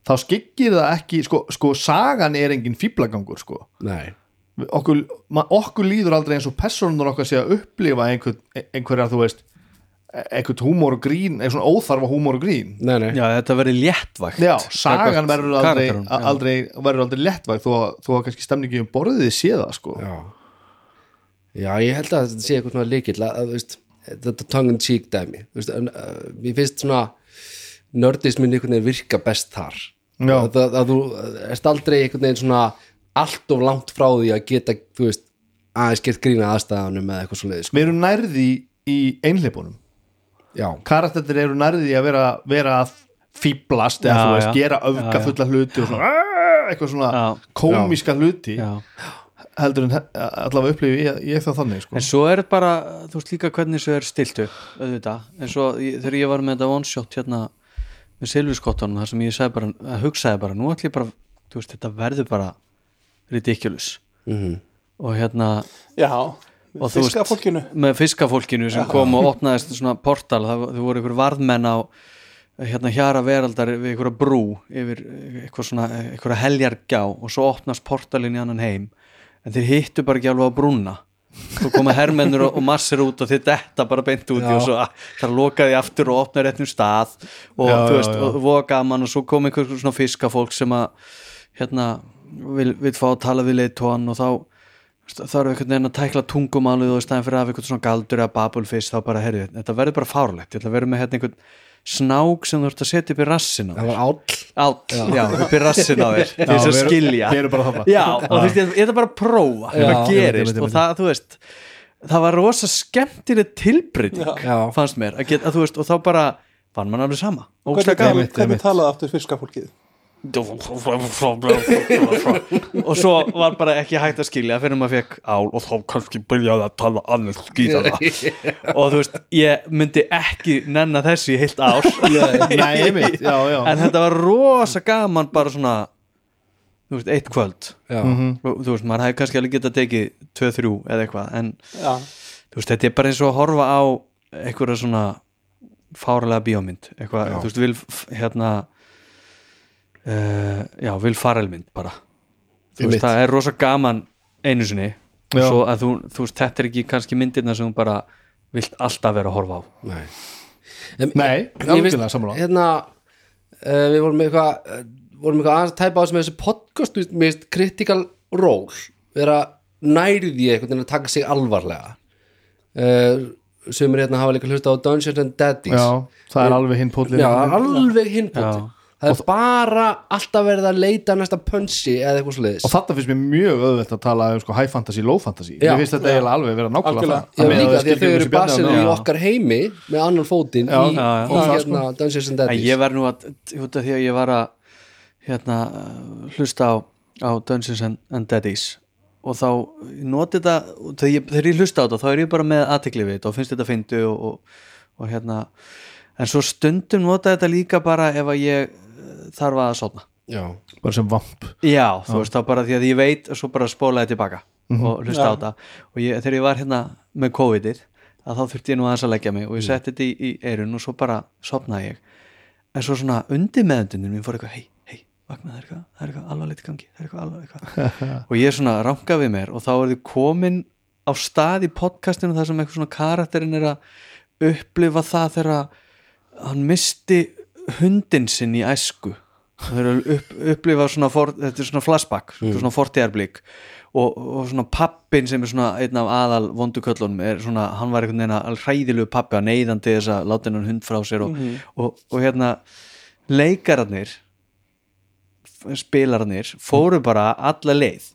þá skyggir það ekki sko, sko sagan er engin fíblagangur sko. Nei, okkur, okkur líður aldrei eins og personur okkar sé að upplifa einhver, einhverja þú veist einhvern húmór og grín, einhvern svona óþarfa húmór og grín. Nei, nei, já þetta verið léttvægt. Já, sagan verður aldrei, aldrei, verður aldrei lettvæg þó, þó að kannski stemningi um borðið sé það sko. Já. Já, ég held að þetta sé eitthvað svona líkill að, veist, þetta tongue in cheek dæmi. Veist, en, uh, mér finnst svona nördismin einhvern veginn virka best þar. Já. að, að, að þú erst aldrei einhvern veginn svona allt of langt frá því að geta, þú veist aðeins gert grína aðstæðanum eða eitthvað svo leiði sko. við erum nærði í einhleipunum Já, karakterir eru nærði að vera, vera að fýblast eða Já, þú veist, já. gera Já, já. öfgafulla hluti og svona eitthvað svona Já. komíska hluti Já. heldur en he- allavega upplifi ég, ég það þannig sko. En svo er bara, þú veist líka hvernig svo er stilt upp, auðvitað en svo þegar ég var með þetta one shot hérna með silfiskottunum þar sem ég bara, að hugsaði bara, nú ætlum ég bara þú veist, þetta verður bara ridiculous. Mhm. og hérna Já, og þú veist, fiskafólkinu. með fiskafólkinu sem kom og opnaðist svona portal, það það voru ykkur varðmenn á hérna hjara veraldar við ykkur brú yfir eitthvað svona, ykkur heljargjá og svo opnast portalin í annan heim. En þeir hittu bara ekki alveg á brúna. Þú koma hermennur og, massir út og þeir detta bara beint út í og svo ah, það lokaði aftur og opnaði réttum stað. Og Já, þú já, veist, já. og voða gaman og svo kom einhver svona fiskafólk sem að hérna, vil, vil fá að tala við leitóan og þá við einhvern veginn að tækla tungumálið og í staðin fyrir að hafa einhvern svona galdur eða babulfiss þá bara, herri, þetta verður bara fárlegt ég ætla að vera með hérna einhvern snák sem þú ert að setja upp í rassin á það þér. var áll. Áll, já, upp í rassin á þér. Til þess að skilja. Já, og þú veist, ég ég ætla bara að prófa Já, hvað gerist einmitt, og einmitt. það, þú veist það var rosa skemmtileg tilbreyting Já. fannst mér, að geta, þú veist, og þá bara fann mann alveg sama. Hvernig, talaði aftur fiskafólkið? Og svo var bara ekki hægt að skilja fyrir maður fekk ál og þá kannski byrjaði að tala annars skýtana og þú veist, ég myndi ekki nenna þessi í heilt já en þetta var rosa gaman bara svona þú veist, eitt kvöld Já, og þú veist, maður hefði kannski alveg getað tekið 2-3 eða eitthvað, en Já, þú veist, þetta er bara eins og að horfa á einhverja svona fáralega bíómynd, eitthvað, þú veist, vil hérna uh, já, vil farelmynd bara. Þú veist, það er rosa gaman einu sinni. Svo að þú, þú veist, þetta er ekki kannski myndirna sem þú bara vilt alltaf vera að horfa á. Nei. En, Nei, Ég veist, algjörlega sammála. hérna uh, við vorum með eitthvað uh, vorum eitthvað aðeins að tæpa á þessu með þessu podcast þú veist, veist critical role vera nærið í eitthvað en að taka sig alvarlega. Uh, sumir hérna hafa líka hlusta á Dungeons and Daddies. Já, það er alveg hinn pótlið Já, alveg hinpóti Já. Það er bara alltaf verið að leita næsta pönsi eða eitthvað sliðis og þetta finnst mér mjög auðvelt að tala um sko, high fantasy, low fantasy. Já. ég finnst þetta eiginlega alveg vera nákvæmlega Algjörlega. Já, það líka því að þau eru Bjarni í okkar heimi með annan fótinn Já, í, já, já. í Og það hérna, Dungeons and en Daddies ég var nú að, út af því að ég var að hérna hlusta á, á Dungeons and, and Daddies og þá noti þetta þegar ég, þegar ég hlusta á þetta þá er ég bara með aðtekli við þetta og finnst þetta fyndu og, og, og hérna en svo stundum nota þetta líka bara ef að ég þarf að sofna. Já, bara sem vamp. Já, þú veist þá bara því að ég veit og svo bara spólaði tilbaka og hlusta á þetta. Og ég, þegar ég var hérna með COVID-ið að þá þurfti ég nú aðeins að leggja mig og ég setti þetta í, í eirun og svo bara sopnaði ég. En svo svona undir meðundinu mín fór eitthvað, hei, hei, vakna það er eitthvað það er eitthvað alvarlegt í gangi, það er eitthvað alvarlegt eitthvað. Og ég svona ranka við mér og þá er þið komin á stað í podcastinu þar sem eitthvað svona karakterin er að upplifa það þegar hann misti hundin sinn í æsku. Það er að upp, upplifa svona for, þetta er svona flashback, er svona fortíðarblík. Og, og svona pappin sem er svona einn af aðal vonduköllunum er svona, hann var einhvern veginn að hræðilegu pappi að neyðandi þess að láta hennan hund frá sér og, og, og hérna leikararnir spilararnir fóru bara alla leið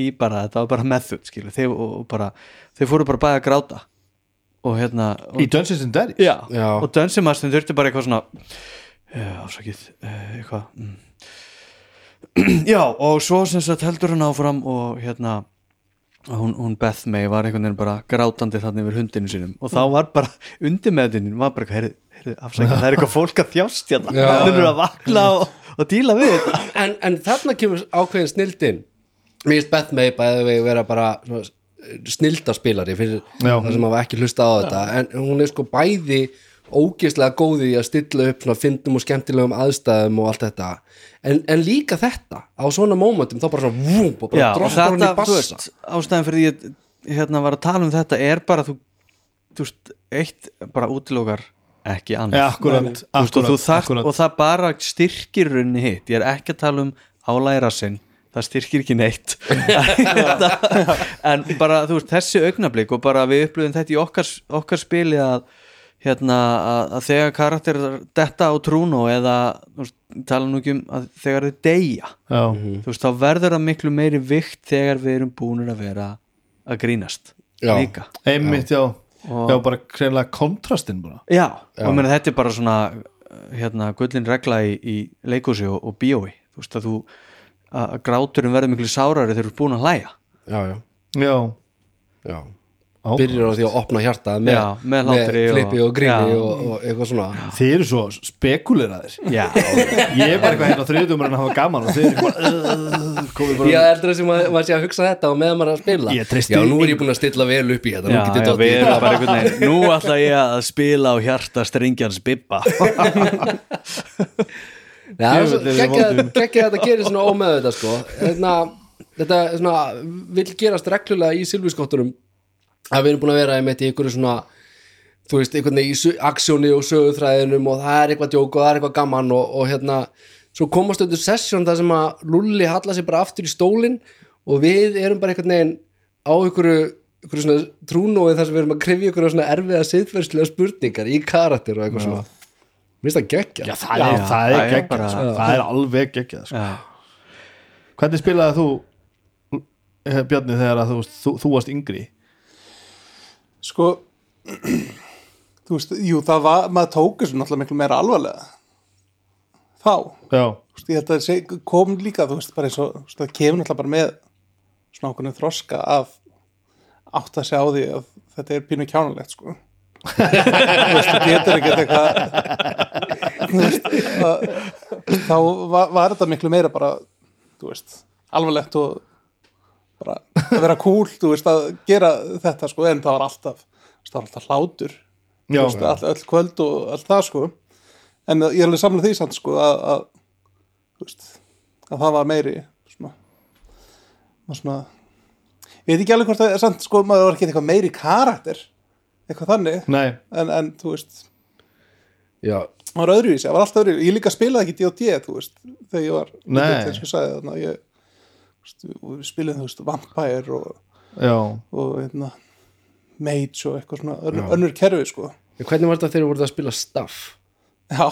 í bara, þetta var bara method skilu, þeir, bara, þeir fóru bara bæði að gráta. Og hérna og, í Dungeons and Daddies já, Já. og Dunsimastin þurfti bara eitthvað svona uh, ásakið uh, eitthvað mm. já, og svo sem sagt heldur hann áfram og hérna hún, hún Beth May var einhvern veginn bara grátandi þannig yfir hundinu sínum. Og þá var bara undir meðdinin var bara, heyrðu, heyrðu, afsækja það er eitthvað fólk að þjást hérna. Það er að vakna og, og díla við en, en þarna kemur ákveðin snildin. Mér finnst Beth May bæði við vera bara svona, snildaspilari fyrir Já. það sem hafa ekki hlusta á þetta. En hún er sko bæði ógeðslega góði í að stilla upp svona fyndum og skemmtilegum aðstæðum og allt þetta. En, en líka þetta á svona mómentum þá bara svona vúm og bara droppar hún í bassa. ástæðan fyrir því ég hérna var að tala um þetta er bara þú, þú veist, eitt bara útilókar ekki annað. Ja, akkurat, Þú veist, og, þú akkurat, þarft, akkurat. og það bara styrkir runni hitt, ég er ekki að tala um álæra sinn, það styrkir ekki neitt. En bara þú veist, þessi augnablík og bara við upplöðum þetta í okkar, okkar spili að hérna að, að þegar karakter detta á trúnu eða veist, tala nú ekki um að þegar þið deyja já, þú veist, þá verður það miklu meiri vikt þegar við erum búinir að vera að grínast Já. líka. Einmitt, já. Og- já, bara kreinlega kontrastinn bara. Já, og meni, þetta er bara svona hérna, gullin regla í, í leikúsi og, og bíói. Þú veist að þú að að gráturinn verður miklu sárari þegar þú ert búin að hlæja. Já, já, já, já. á, því að opna hjartað með, Já, með hlátri og- flippi og gríni og, og eitthvað svona. Þið eru svo spekuleraðir já, ég er bara eitthvað hérna á þriðdumur en hafa gaman og þið eru bara Já, heldur þessi maður maður sé að hugsa þetta og meðan maður er að spila? Ég Já, nú er ég búin að stilla vel upp í þetta já, Nú við í erum það. bara nú ætla ég að spila á hjarta það geggjað vondum. geggjað að þetta gerir svona ómeðu þetta sko. Þetta, þetta er svona, vill gerast reglulega í silvískottunum að við erum búin að vera einmitt í einhverju svona þú veist, einhvern veginn í aksjóni og söguþræðinum og það er eitthvað djók og það er eitthvað gaman og, og hérna, svo komast undir sessjón þar sem að Lulli hallar sig bara aftur í stólinn og við erum bara einhvern veginn á einhverju, einhverju svona trúnóið þar sem við erum að krifja einhverju svona erfiða siðferðslega spurningar í karakter og eitthvað svona. Mér finnst það geggja já, það, er, Já, það það er bara- sko. það er alveg geggjað sko. já, hvernig spilaði þú Bjarni þegar að þú, þú, þú varst yngri sko þú veist, jú, það var maður tók þessu náttúrulega miklu meira alvarlega. Þá, já, þú veist, ég held að það kom líka, þú veist, bara eins og það kemur náttúrulega bara með svona ákveðinu þroska að átt að segja á því að þetta er pínu kjánulegt, sko. Þú veist, þú getur ekki eitthvað þú veist að, þá var, var þetta miklu meira bara, þú veist alvarlegt og bara að vera cool, þú veist, að gera þetta, sko, en það var alltaf það var alltaf hlátur. Já, Þú veist, all, all kvöld og allt það sko. En ég er alveg samlega því samt sko að, að, þú veist, að það var meiri svona, maður svona ég veit ekki alveg hvort það er samt sko maður var ekki eitthvað meiri karakter eitthvað þannig. En, en þú veist, Já, það var öðruvísi, það var alltaf öðruvísi. Ég líka spilaði ekki D&D þú veist þegar ég var, Nei. þegar ég sagði þarna. Ég, þú við spilaði þú veist Vampire og, og hérna, Mage og eitthvað svona önnur, önnur kerfi sko. En hvernig var þetta þegar þú voruð að spila staff? já,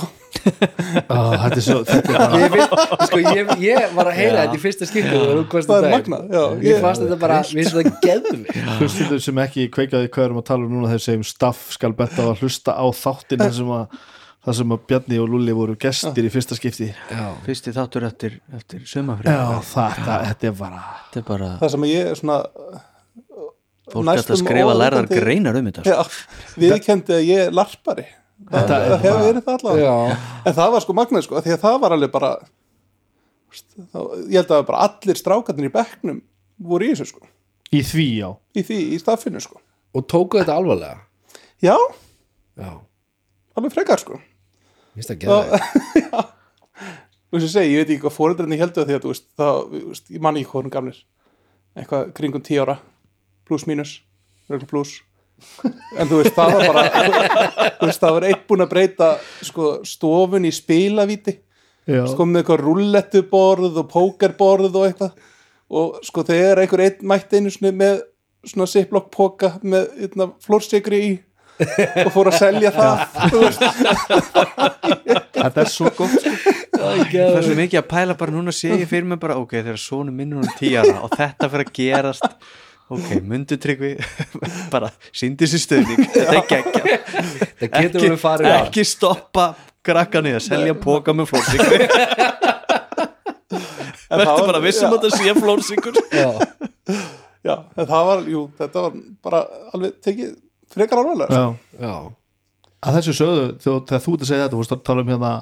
Ó, þetta er svo þetta er bara, Ég, finnst, sko, ég, ég var að heyra þetta í fyrsta skipti og þú komst það að er magnað Ég fannst þetta bara, mér finnst þetta geðum hlustundur sem ekki kveikjaði hvað erum að tala um núna þegar segjum staff skal betta að hlusta á þáttin þar sem að þar sem að Bjarni og Lulli voru gestir í fyrsta skipti. Já, fyrsti þáttur eftir, eftir sumafrið Já, þetta, þetta er bara þetta er bara, það sem ég er svona fólk næstum gæti að skrifa lærðar greinar um þetta sko. já, viðkendi að ég er larpari. Það, Þetta er það hefur bara- verið það allavega. Já, en það var sko magnað sko, af því að það var alveg bara ég held að bara allir strákarnir í bekknum voru í þessu sko, í því, já. Í því, í staffinu sko. Og tóku þetta alvarlega? Já, já, alveg frekar sko minnst það geða þú veist ég segi, ég veit ekki hvað fóreldrarnir heldur því að þú veist, veist, ég man ekki hvað hún gamlir. Eitthvað kringum 10 ára. Plus mínus, reglu plus. En þú veist, það var bara þú veist, það var eitt búin að breyta sko, stofun í spilavíti. Sko með eitthvað rullettuborð og pókerborð og eitthvað. Og sko þegar einhver einn mætti einu með svona ziplock póka með flórsikri í og fór að selja það þetta er svo gott sko. það er svo mikið að pæla bara núna sé ég fyrir mig bara, ok, þegar sonu minnur hún tíara og þetta fyrir að gerast ok, mundu tryggvi bara síndi sér stöðning þetta er geggja að ekki stoppa krakka niður, selja póka með það verður var- bara vissum já. að það sé flórsikur já, já, en það var, jú, þetta var bara alveg tekið frekar alvarlega sko. Já, já, að þessu sögðu þegar, þegar þú ert að segja þetta, þú veist að tala um hérna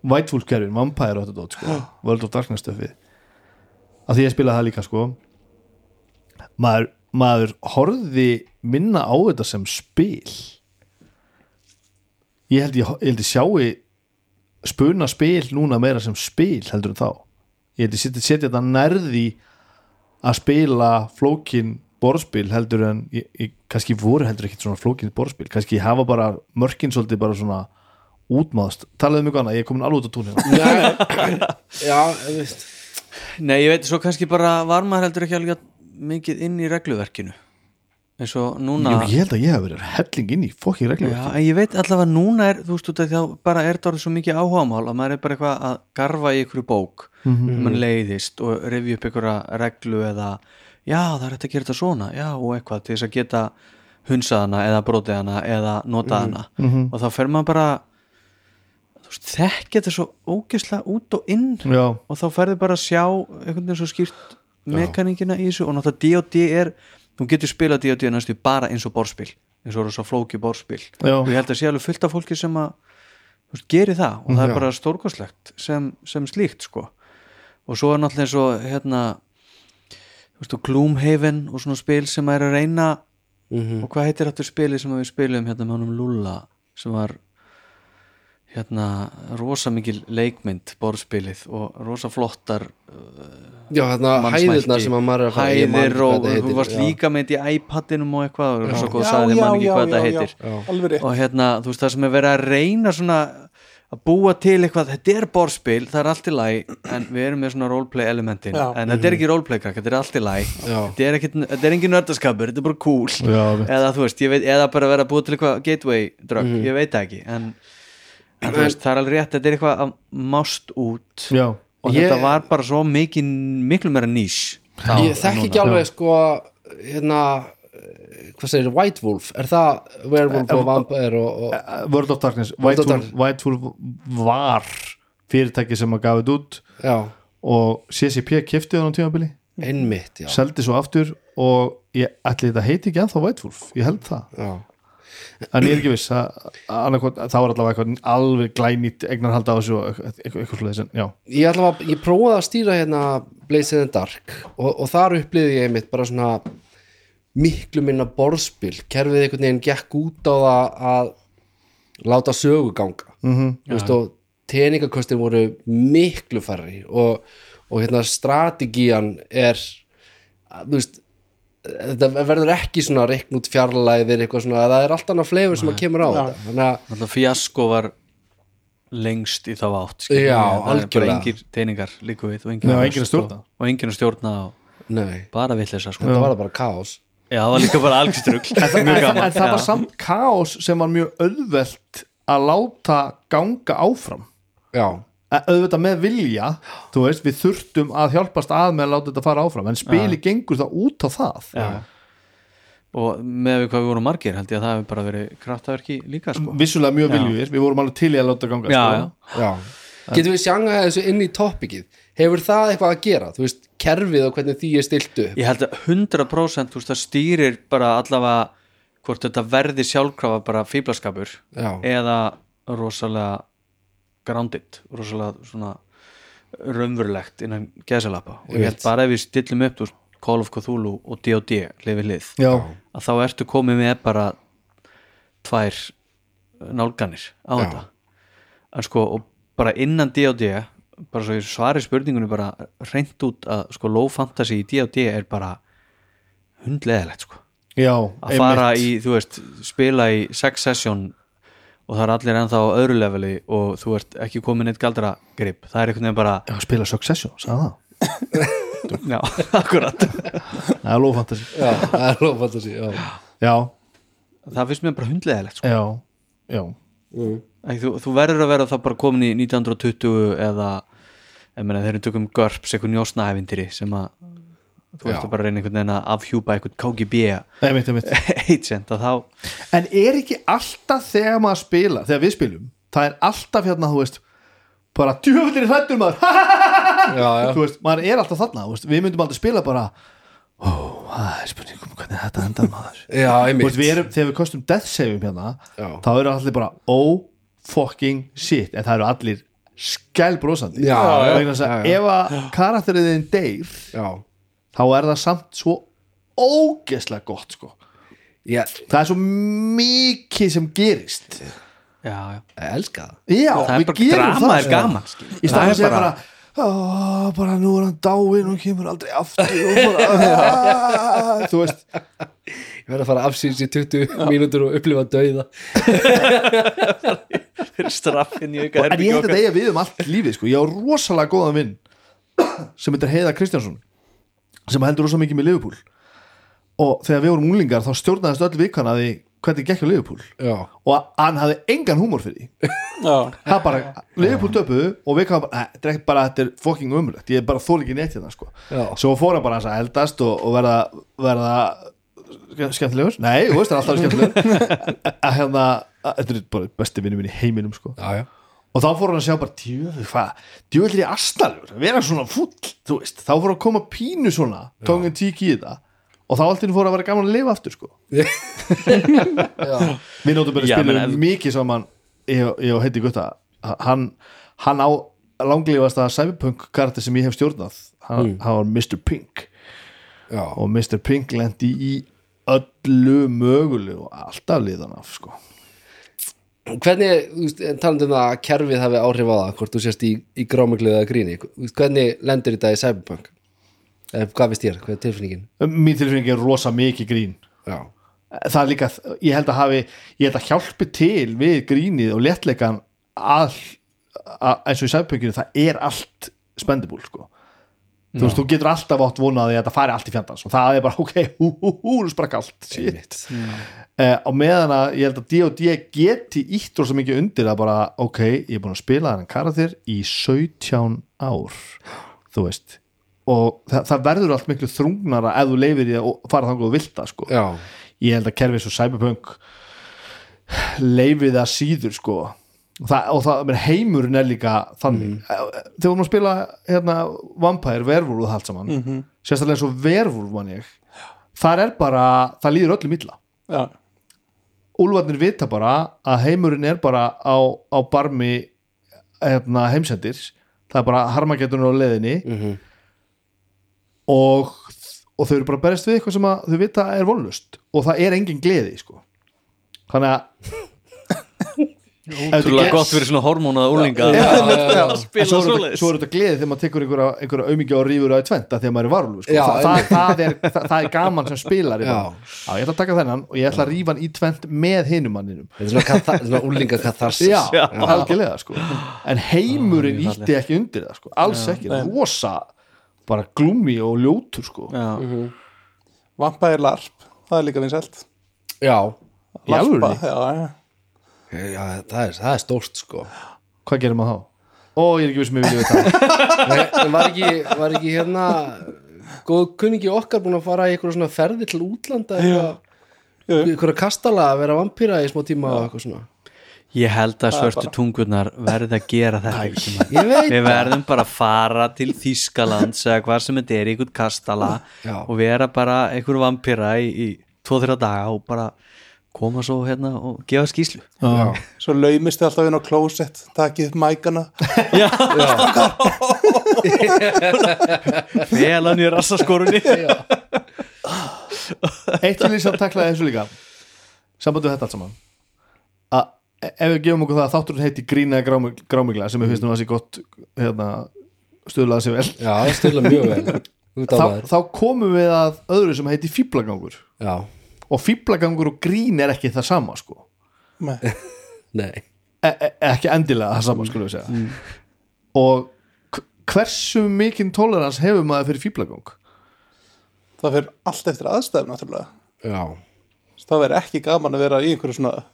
White Wolf kerfin, Vampire og þetta dót, sko, World of Darkness stöfi að því ég spilaði það líka sko. Maður, maður horfði minna á þetta sem spil. Ég held ég, ég, held ég sjái spuna spil núna meira sem spil heldur en þá. Ég held ég setja þetta nærði að spila flókin borðspil heldur en ég, ég, kannski voru heldur ekkit svona flókin borðspil. Kannski hafa bara mörkin svolítið bara svona útmáðast, talaðu mjög annað, ég er komin alveg út á Nei, já, þú veist. Nei, ég veit, svo kannski bara var maður heldur ekki alveg mikið inn í regluverkinu. Eins og núna Jú, ég held að ég hef verið helling inn í fokking reglum Já, en ég veit allavega núna er, þú veist, þá bara er það orðið svo mikið áhugamál að maður er bara eitthvað að garfa í ykkur bók. Mm -hmm. mann leiðist og revju upp ykkur reglu eða já, það er þetta að gera þetta svona, já, og eitthvað til þess að geta hunsað hana eða brotið hana eða notað hana. Og þá fer maður bara þekki þetta svo ógeðslega út og inn. Já, og þá ferðu bara að sjá einhvern veginn svo skýrt mekaningina í þessu. Og náttúrulega D&D er þú getur spilað D&D næstu bara eins og borðspil. Eins og svo flóki borðspil. Já. og ég held að sé alveg fullt af fólki sem að þú veist, geri það. Og það er Já. bara stórkoslegt sem, sem slíkt sko. Og svo er náttúrulega eins og hérna veist og Gloomhaven og svona spil sem er að reyna. Mhm. og hvað heitir þetta spili sem við spilum hérna með honum Lulla sem var hérna rosa mikil leikmynd borðspilið og rosa flottar Já, þarna hæðirnar sem að maður er að fara hæðir og þú varst já. líka með þetta í iPadinum og eitthvað og svo góð Já, sagði já, man ekki já, hvað þetta já, heitir. já, alveg rétt. Og hérna, þú veist það sem er verið að reyna svona að búa til eitthvað þetta er borðspil, það er allt í læg en við erum með svona roleplay elementin. Já. en þetta er ekki roleplay krakk, þetta er allt í læg þetta er, ekki, þetta er engin nördaskapur, þetta er bara cool. Já, eða þú veist, veit, eða bara vera að búa til eitthvað gateway drug, ég veit það ekki en, en þú veist, það er alveg rétt þetta er eitthvað að mást út. Já, og Ég- þetta var bara svo mikið miklu meira nýs. Ég þekki ekki alveg sko hérna hvað segir, White Wolf? Er það Werewolf og Vampire og, og Uh, World of Darkness. White of Wolf, White Wolf var fyrirtæki sem að gafið út. Já, og CCP hann á tímabili. Einmitt, já, seldi svo aftur og ég ætli þetta heiti ekki ennþá White Wolf, ég held það. Já. en ég er ekki viss að, annarkot, það var allavega eitthvað alveg glænýtt eignarhald á þessu eitthvað, svoleiðis en já, ég að, ég prófaði að stýra hérna Blaze in the Dark og, og þar upplýði ég einmitt bara svona miklu minna borðspil kerfið einhvern veginn gekk út á það að láta sögu ganga mm -hmm. veist, og teningakostin voru miklu færri og, og hérna strategían er veist þetta verður ekki svona reikn út fjarlæðir eitthvað svona, það er allt annað fleifur sem að kemur á þetta þannig að Alltaf fjasko var lengst í þá átt Já. Það er bara algjörlega. engir teiningar líku við og enginn að stjórna. og, og engin að stjórna og nei, bara villisa sko. þetta var það bara kaos Já, það var líka bara algjörstrugl en, en, það var samt kaos sem var mjög auðvelt að láta ganga áfram já, Eh, auðvitað með vilja þú veist, við þurftum að hjálpast að með að láta þetta fara áfram en spili gengur það út á það Já. og með við hvað við vorum margir held ég að það hefur bara verið kraftaverki líka sko. vissulega mjög viljur, við vorum alveg til í að láta ganga já, sko. já. Já. Getum við sjangað þessu inn í topikið Hefur það eitthvað að gera? Þú veist, kerfið og hvernig því er stilt upp? Ég held að 100% þú veist, það stýrir bara allavega hvort þetta verði sjálfkrafa bara fíblaskapur Já. eða rosalega grounded, rosalega svona raunverulegt innan geðsalapa og ég held bara ef við stillum upp veist, Call of Cthulhu og D&D lifið lið já, að þá ertu komið með bara tvær nálganir á Já. þetta. En sko og bara innan D&D bara svo ég svari spurningunni bara reynd út að sko low fantasy í D&D er bara hundleðilegt sko. Já að fara í, þú veist, spila í sex session og það er allir ennþá á öðru leveli og þú ert ekki komin eitt galdra grip, það er einhvern veginn bara já, spila Succession, sagði það? Já, akkurat. Það er lófantasi Já, það er lóf fantasi Já, já, það finnst mér bara hundleðilegt sko. já, já. Æ, þú, þú verður að vera þá bara komin í 1920 eða ég meina, þeir eru tökum GURPS, eitthvað njósnaævindiri sem að þú ert bara að reyna einhvern veginn að afhjúpa eitthvað KGB agent að þá en er ekki alltaf þegar maður spila þegar við spilum, það er alltaf hérna þú veist, bara djöfullir hrættur maður. Já, já. þú veist, maður er alltaf þarna þú veist, við myndum aldrei spila bara ó, það er spurningum hvernig þetta endar maður? Já veist, við erum, þegar við kostum death save hérna, Já. þá eru allir bara oh fucking shit. En það eru allir skælbrósandi Já, já, vegna þess já, að já. ef að karakteriðin deyr Já, þá er það samt svo ógeðslega gott sko. Já, það er svo mikið sem gerist. Já, já. ég elska það. Já, það er við bara gerum drama það er sko. gaman í staðan að segja bara "Ó, bara nú er hann dáinn og kemur aldrei aftur og bara, "Ah", þú veist Ég verð að fara afsýns í 20 mínútur og upplifa dauða. Fyrir straffin í auka en ég held að þetta eiga við um allt lífið sko. ég á rosalega góðan vinn sem heitir Heiða Kristjánsson sem heldur rosa mikið með Liverpool. Og þegar við vorum unglingar þá stjórnaðist öll vikana því hvernig gekk á Liverpool. Já, og hann hafði engan húmor fyrir það bara, Liverpool töpuðu og við kannan bara, "Nei, þetta er ekki bara, þetta er fucking umulegt ég er bara þól ekki neitt hérna sko. Já. svo fór hann bara að eldast og, og verða verða skemmtilegur. Nei, þú veist, það er alltaf skemmtilegur. Að hérna, þetta er bara besti vinnu minn í heiminum sko. Já, já. Og þá fór hann að sjá bara djöðu hvað, djöðu er ég astalur vera svona fúll, þú veist. Þá fór að koma pínu svona, tóngin tík í þetta. Og þá alltaf fór að vera gaman að lifa aftur sko. Við nótum bara Já, að spila ef- mikið saman ég, ég og heiti Gutta. Hann, hann á langlífasta cyberpunk karakter sem ég hef stjórnað. Hann, hann var Mr. Pink. Já, og Mr. Pink lendi í öllu mögulegu alltaf liðan af sko. Hvernig, talandi um það að kerfið hafi áhrif á það, hvort þú sést í, í grámuglu eða gríni, hvernig lendur þetta í Cyberpunk? Eða hvað veist þér, hvað er tilfinningin? mín tilfinning er rosa mikið grín. Já, það er líka, ég held að hafi ég held að hjálpi til við grínið og léttleikan all, eins og í sæfpönginu, það er allt spendibúl sko þú veist, þú getur alltaf átt vonaði að þetta fari allt í fjandans og það er bara, ok, hú, hú, hú, þú sprakk allt shit. Uh, og meðan að ég held að D&D geti ítt rosa mikið undir að bara, ok, ég er búin að spila þennan karakter í 17 ár þú veist. Og það, það verður allt miklu þrungnara ef þú leifir í að fara þangað og vilta sko. Já, ég held að kerfið svo Cyberpunk leifið það síður sko það, og það heimurinn er líka þannig. Þegar við erum að spila hérna, Vampire, Werewolf og það allt saman sérstaklega eins og Werewolf man ég þar er bara, það líður öllum illa. Já, Úlfarnir vita bara að heimurinn er bara á, á barmi hérna, heimsendir. Það er bara harmageturinn á leiðinni. Og, og þau eru bara að berjast við eitthvað sem þau vita er vonlust og það er engin gleði sko. þannig að Ef þú Trúlega ger- gott fyrir svona hormónaða úlinga Já, að spila er svoleiðis svo er þetta gleði þegar maður tekur einhverja, einhverja auðmikið og rýfur á í tventa þegar maður er varulv sko. Já, Þa, það, er, það, það er gaman sem spilar Já. ég ætla að taka þennan og ég ætla að rýfa hann í tvent með hinum manninum. Þetta er svona, úlinga katharsis já, algjörlega sko. en heimurinn ítti ekki undir það sko. alls ekki, rosa bara glúmi og ljótur sko. Já, Vampire LARP það er líka vinsælt. Já, alvörunni? Já, það, er, það er stórt sko. Hvað gerir maður þá? ó, ég er ekki viss með vilja við það. Nei, en var ekki, var ekki hérna góð kunningi okkar búin að fara í eitthvað svona ferði til útlanda eitthvað. Að kastala að vera vampýra í smá tíma og eitthvað svona. Ég held að svörtu tungurnar verði að gera þetta Við verðum bara að fara til Þýskalands eða hvað sem þetta er í einhvern kastala Já. og vera bara einhver vampýra í, í tvo-þrjá daga og bara koma svo hérna og gefa skýslu Já. Svo laumist þið alltaf inn á klósett Takið upp mækana Felan í rassaskorunni. Eitt vil ég samt taklaði þessu líka Sambandu þetta allt saman. Að ef við gefum okkur það að þátturinn heiti grína grámigla sem við finnst nú að sé gott hérna, stuðlaði sér vel. Já, það stila mjög vel. Þá, þá komum við að öðru sem heiti fýblagangur Já, og fýblagangur og grín er ekki það sama sko. Nei. nei. E e ekki endilega það sama við segja. Og hversu mikinn tolerans hefur maður fyrir fýblagang Það fyrir allt eftir aðstæðum náttúrulega. Já, Það verður ekki gaman að vera í einhverju svona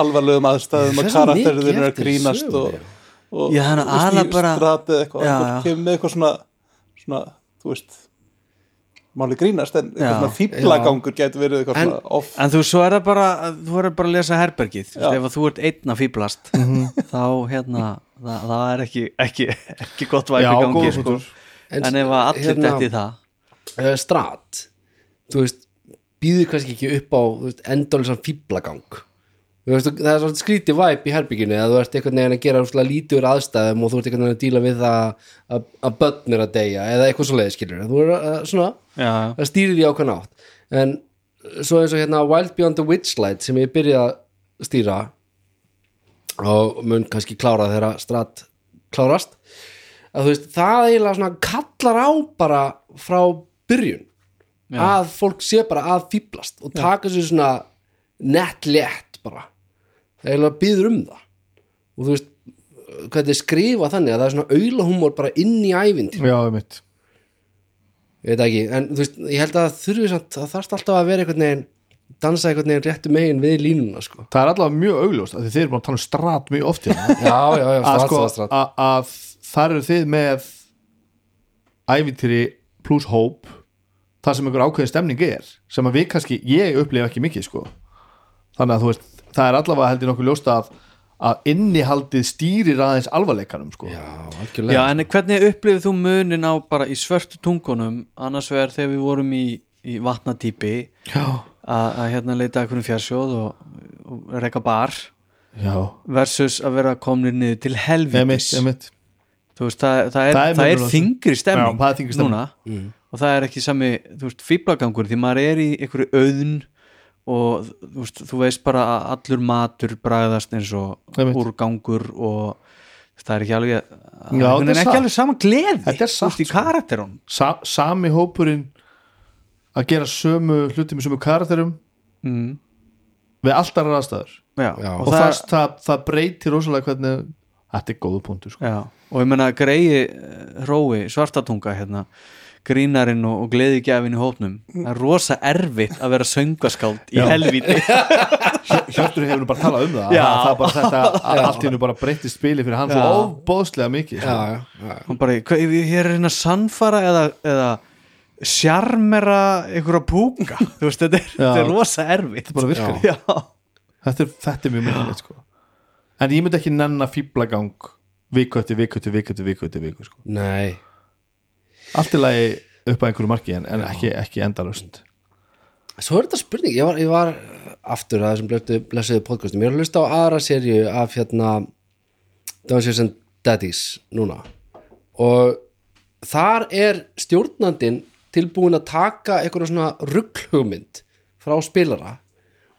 alvarlegum aðstæðum er svo karakterið þeir eru að grínast og, sögunni. og Já, þannig að aðalega bara- stratið eitthvað, Já, eitthvað já. kemur með eitthvað svona, svona þú veist máli grínast en eitthvað fýblagangur getur verið eitthvað En- svona off En þú svo er það bara þú verður bara að lesa herbergið. Ef þú ert einn að fýblast þá hérna það, það er ekki, ekki, ekki gott væp Já, í gangi sko. punktur. en ef allir hérna- detti í það? uh, Strat Þú veist, býður kannski ekki upp á endólisann fýblagang veist, það er svona skrítið væp í herbygginu að þú ert einhvern veginn að gera úr aðstæðum og þú ert einhvern veginn að díla við það að, að börn er að deyja eða eitthvað svo leið skilur þú er að, svona, Já, það stýrir því ákveðn átt. En svo eins og hérna Wild Beyond the Witchlight sem ég byrja að stýra og mun kannski klára þegar strat klárast að þú veist, það eiginlega svona kallar á bara frá byrjun. Að fólk sé bara að fýblast og taka sér svona nett létt bara. Eiginlega býður um það. Og þú veist, hvað þið skrifa þannig að það er svona aulahúmor bara inn í ævintýr. Já, ég mitt ég veit ekki, en þú veist, ég held að það þurfi samt, það þarf alltaf að vera einhvern veginn dansa einhvern veginn réttu megin við línuna sko. Það er allavega mjög augljóst því þið eru bara að tala um strat mjög oft já, já, já, að, sko, þar eru þið með ævintýri pluss hóp það sem einhver ákveðin stemning er sem að við kannski, ég upplifa ekki mikið sko. Þannig að þú veist það er allavega heldur nokkuð ljóst að að innihaldið stýrir aðeins alvarleikanum sko. já, Já, algjörlega en hvernig upplifið þú munin á bara í svörtu tungunum annars vegar þegar við vorum í, í vatnatýpi já, að, að hérna leita einhvern fjarsjóð og, og reka bar já. versus að vera komnir niður til helvitis emitt þú veist, það, það er, Það er það er þingri stemming Já, það er þyngri stemming. núna og það er ekki sami, þú veist, fýblagangur því maður er í einhverju auðn og þú veist, þú veist bara að allur matur bragðast eins og úrgangur og það er ekki alveg Já, það er ekki alveg sama gleði Þetta er þú satt, veist, í sko. karakterun Sa, sami hópurinn að gera sömu hluti með sömu karakterum mm. við alltaf aðstæður já. Já. og, það, það, það breytir rosalega hvernig þetta er góðu punktur sko. Og ég menna greiði hrói, svartatunga hérna grínarinn og, og gleðigjafin í hópnum. Það er rosa erfitt að vera söngaskáld í helvíti. Hjörtur hefur nú bara talað um það Já. að það bara þetta að allt hennu bara breytti spili fyrir hann svo Já. ofbóðslega mikið sko. já, og bara, hvað, ég er að sannfara eða, eða sjarmera einhverja púka. Þú veist, þetta er, þetta er rosa erfitt. Þetta bara virkar. Já, þetta er, þetta er mjög mikilvægt sko. en ég myndi ekki nenn að fýblagang viku eftir viku eftir viku eftir viku eftir viku sko. nei allt í lagi upp að einhverju marki en, en ekki, ekki endalust Svo er þetta spurning, ég var, ég var aftur að þessum blessiðu podcastum, ég er að hlusta á aðra serju af hérna Dungeons and Daddies núna. Og þar er stjórnandinn tilbúin að taka einhverja svona rugghugmynd frá spilara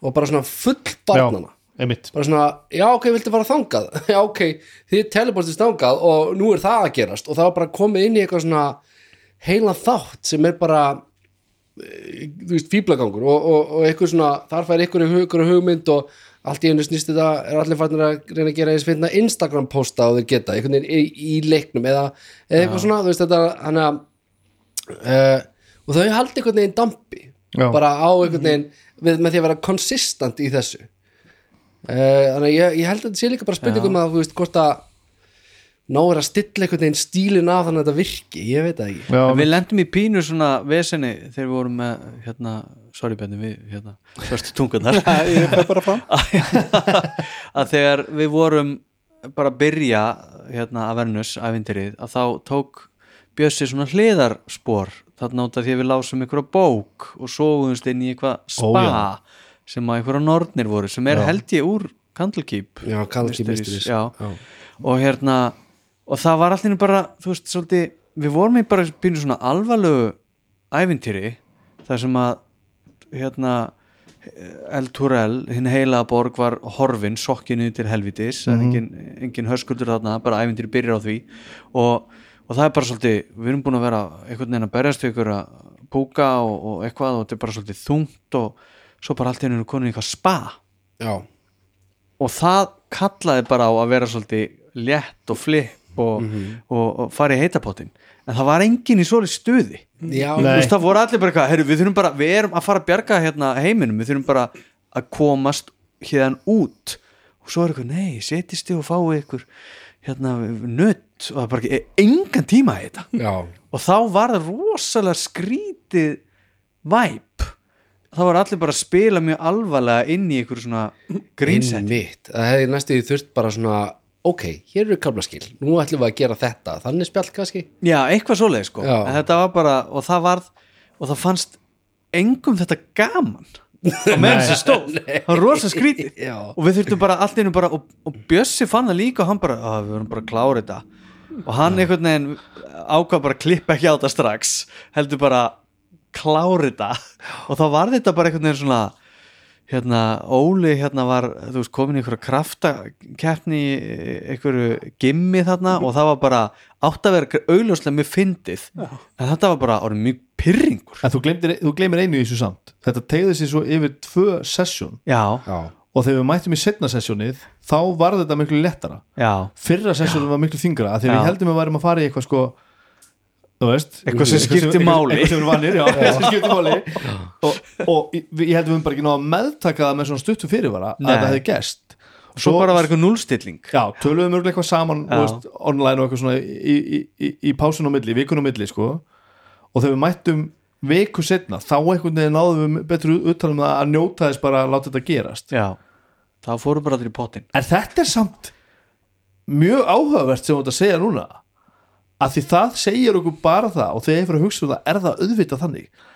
og bara svona full barnana einmitt. Bara svona, já ok, viltu fara þangað? Já ok, þið teleportist þangað og nú er það að gerast. Og það var bara komið inn í eitthvað svona heilan þátt sem er bara eh, þú veist, fíblagangur og, og, og eitthvað svona, þar fær ykkur og hugmynd og allt í einu snýst þetta er allir fannir að reyna að gera eins finna Instagram posta og þeir geta, einhvern veginn í, í leiknum eða, eða eitthvað svona, þú veist þetta hann að uh, og þau haldi einhvern veginn dampi Já. bara á einhvern veginn við, með því að vera konsistant í þessu. Uh, þannig að ég, ég held að þetta sé líka bara spurningum að þú veist hvort að náir að stilla einhvern veginn stílin af þannig að þetta virki, ég veit það ekki. Já, við lendum í pínu svona veseni þegar við vorum með hérna, sorry Benni, við hérna, svörstu tungunar ég fæ bara fram. Að þegar við vorum bara að byrja hérna að Vernus æfindirið að þá tók Bjössi svona hliðarspor þarna út af því að við lásum einhverja bók og sóðumst inn í eitthvað spa já. sem að einhverja nornir voru sem er Já. held ég úr Candlekeep Já, kannski Mysteries, og hérna og það var allir bara, þú veist, svolítið við vorum í bara býnum svona alvarlegu ævintýri þar sem að hérna El Turel, hinn heila borg var horfin, sokkinu til helvitis það er engin, engin höskuldur þarna bara ævintýri byrjar á því. Og, og það er bara svolítið, við erum búin að vera einhvern veginn að berjast ykkur að púka og, og eitthvað og þetta er bara svolítið þungt og svo bara allt hennu konin eitthvað spa. Já, og það kallaði bara á að vera svolítið létt og flip og, og, og fara í heitapottin en það var enginn í svolítið stuði. Veist það voru allir bara eitthvað herru, við þurfum bara, við erum að fara að bjarga hérna heiminum, við þurfum bara að komast hérna út. Og svo er eitthvað, nei, setjist þið og fáið ykkur hérna nött og það er bara e- engan tíma í þetta já, og þá var það rosalega skrítið væp þá var allir bara að spila mjög alvarlega inn í ykkur svona Einmitt. það hefði næstu þurft bara svona ok, hér eru kablaskil, nú ætlum við að gera þetta. Þannig spjall kannski. Já, eitthvað svoleið sko. Já. en þetta var bara, og það varð og það fannst engum þetta gaman. Og meðan þessi stóð. Það var rosa skrítið. Já. og við þurftum bara allt einu bara og, og Bjössi fann það líka og hann bara, að við vorum bara að klára þetta. Og hann einhvern veginn ákvað bara að klippa ekki á þetta strax heldur bara klára þetta. Og þá var þetta bara einhvern veginn svona hérna, Óli hérna var þú veist, komin í einhverja kraftakeppni í einhverju gimmi þarna og það var bara átt að vera augljóslega mjög fyndið. En þetta var bara orðið mjög pyrringur En þú gleymir, þú gleymir einu í þessu samt. Þetta tegði sér svo yfir tvö sessjón já, já, og þegar við mættum í setna sessjónið þá var þetta miklu lettara já, fyrra sessjónið var miklu þingra af því að Já. við heldum að værum að fara í eitthvað sko veist. Eitthvað sem skiptir máli. eitthvað sem er vanir, já, sem skiptir máli. Og, og ég ég held að við höfum bara ekki náða að meðtaka það með svona stuttu fyrirvara Nei. að það hefði gest svo bara var eitthvað núlstilling já, töluðum örgulega eitthvað saman veist, online og eitthvað svona í, í, í, í pásun á milli, vikun á milli sko. og þegar við mættum viku setna, þá einhvern veginn náðum við betur uttalum það að njóta þess bara að láta þetta gerast. Já, þá fóru bara allir í pottin en þetta er samt mjög áhugavert sem þú ert að segja núna að því það segir okkur bara það og þegar ég fyrir að hugsa um það er það auðvitað þannig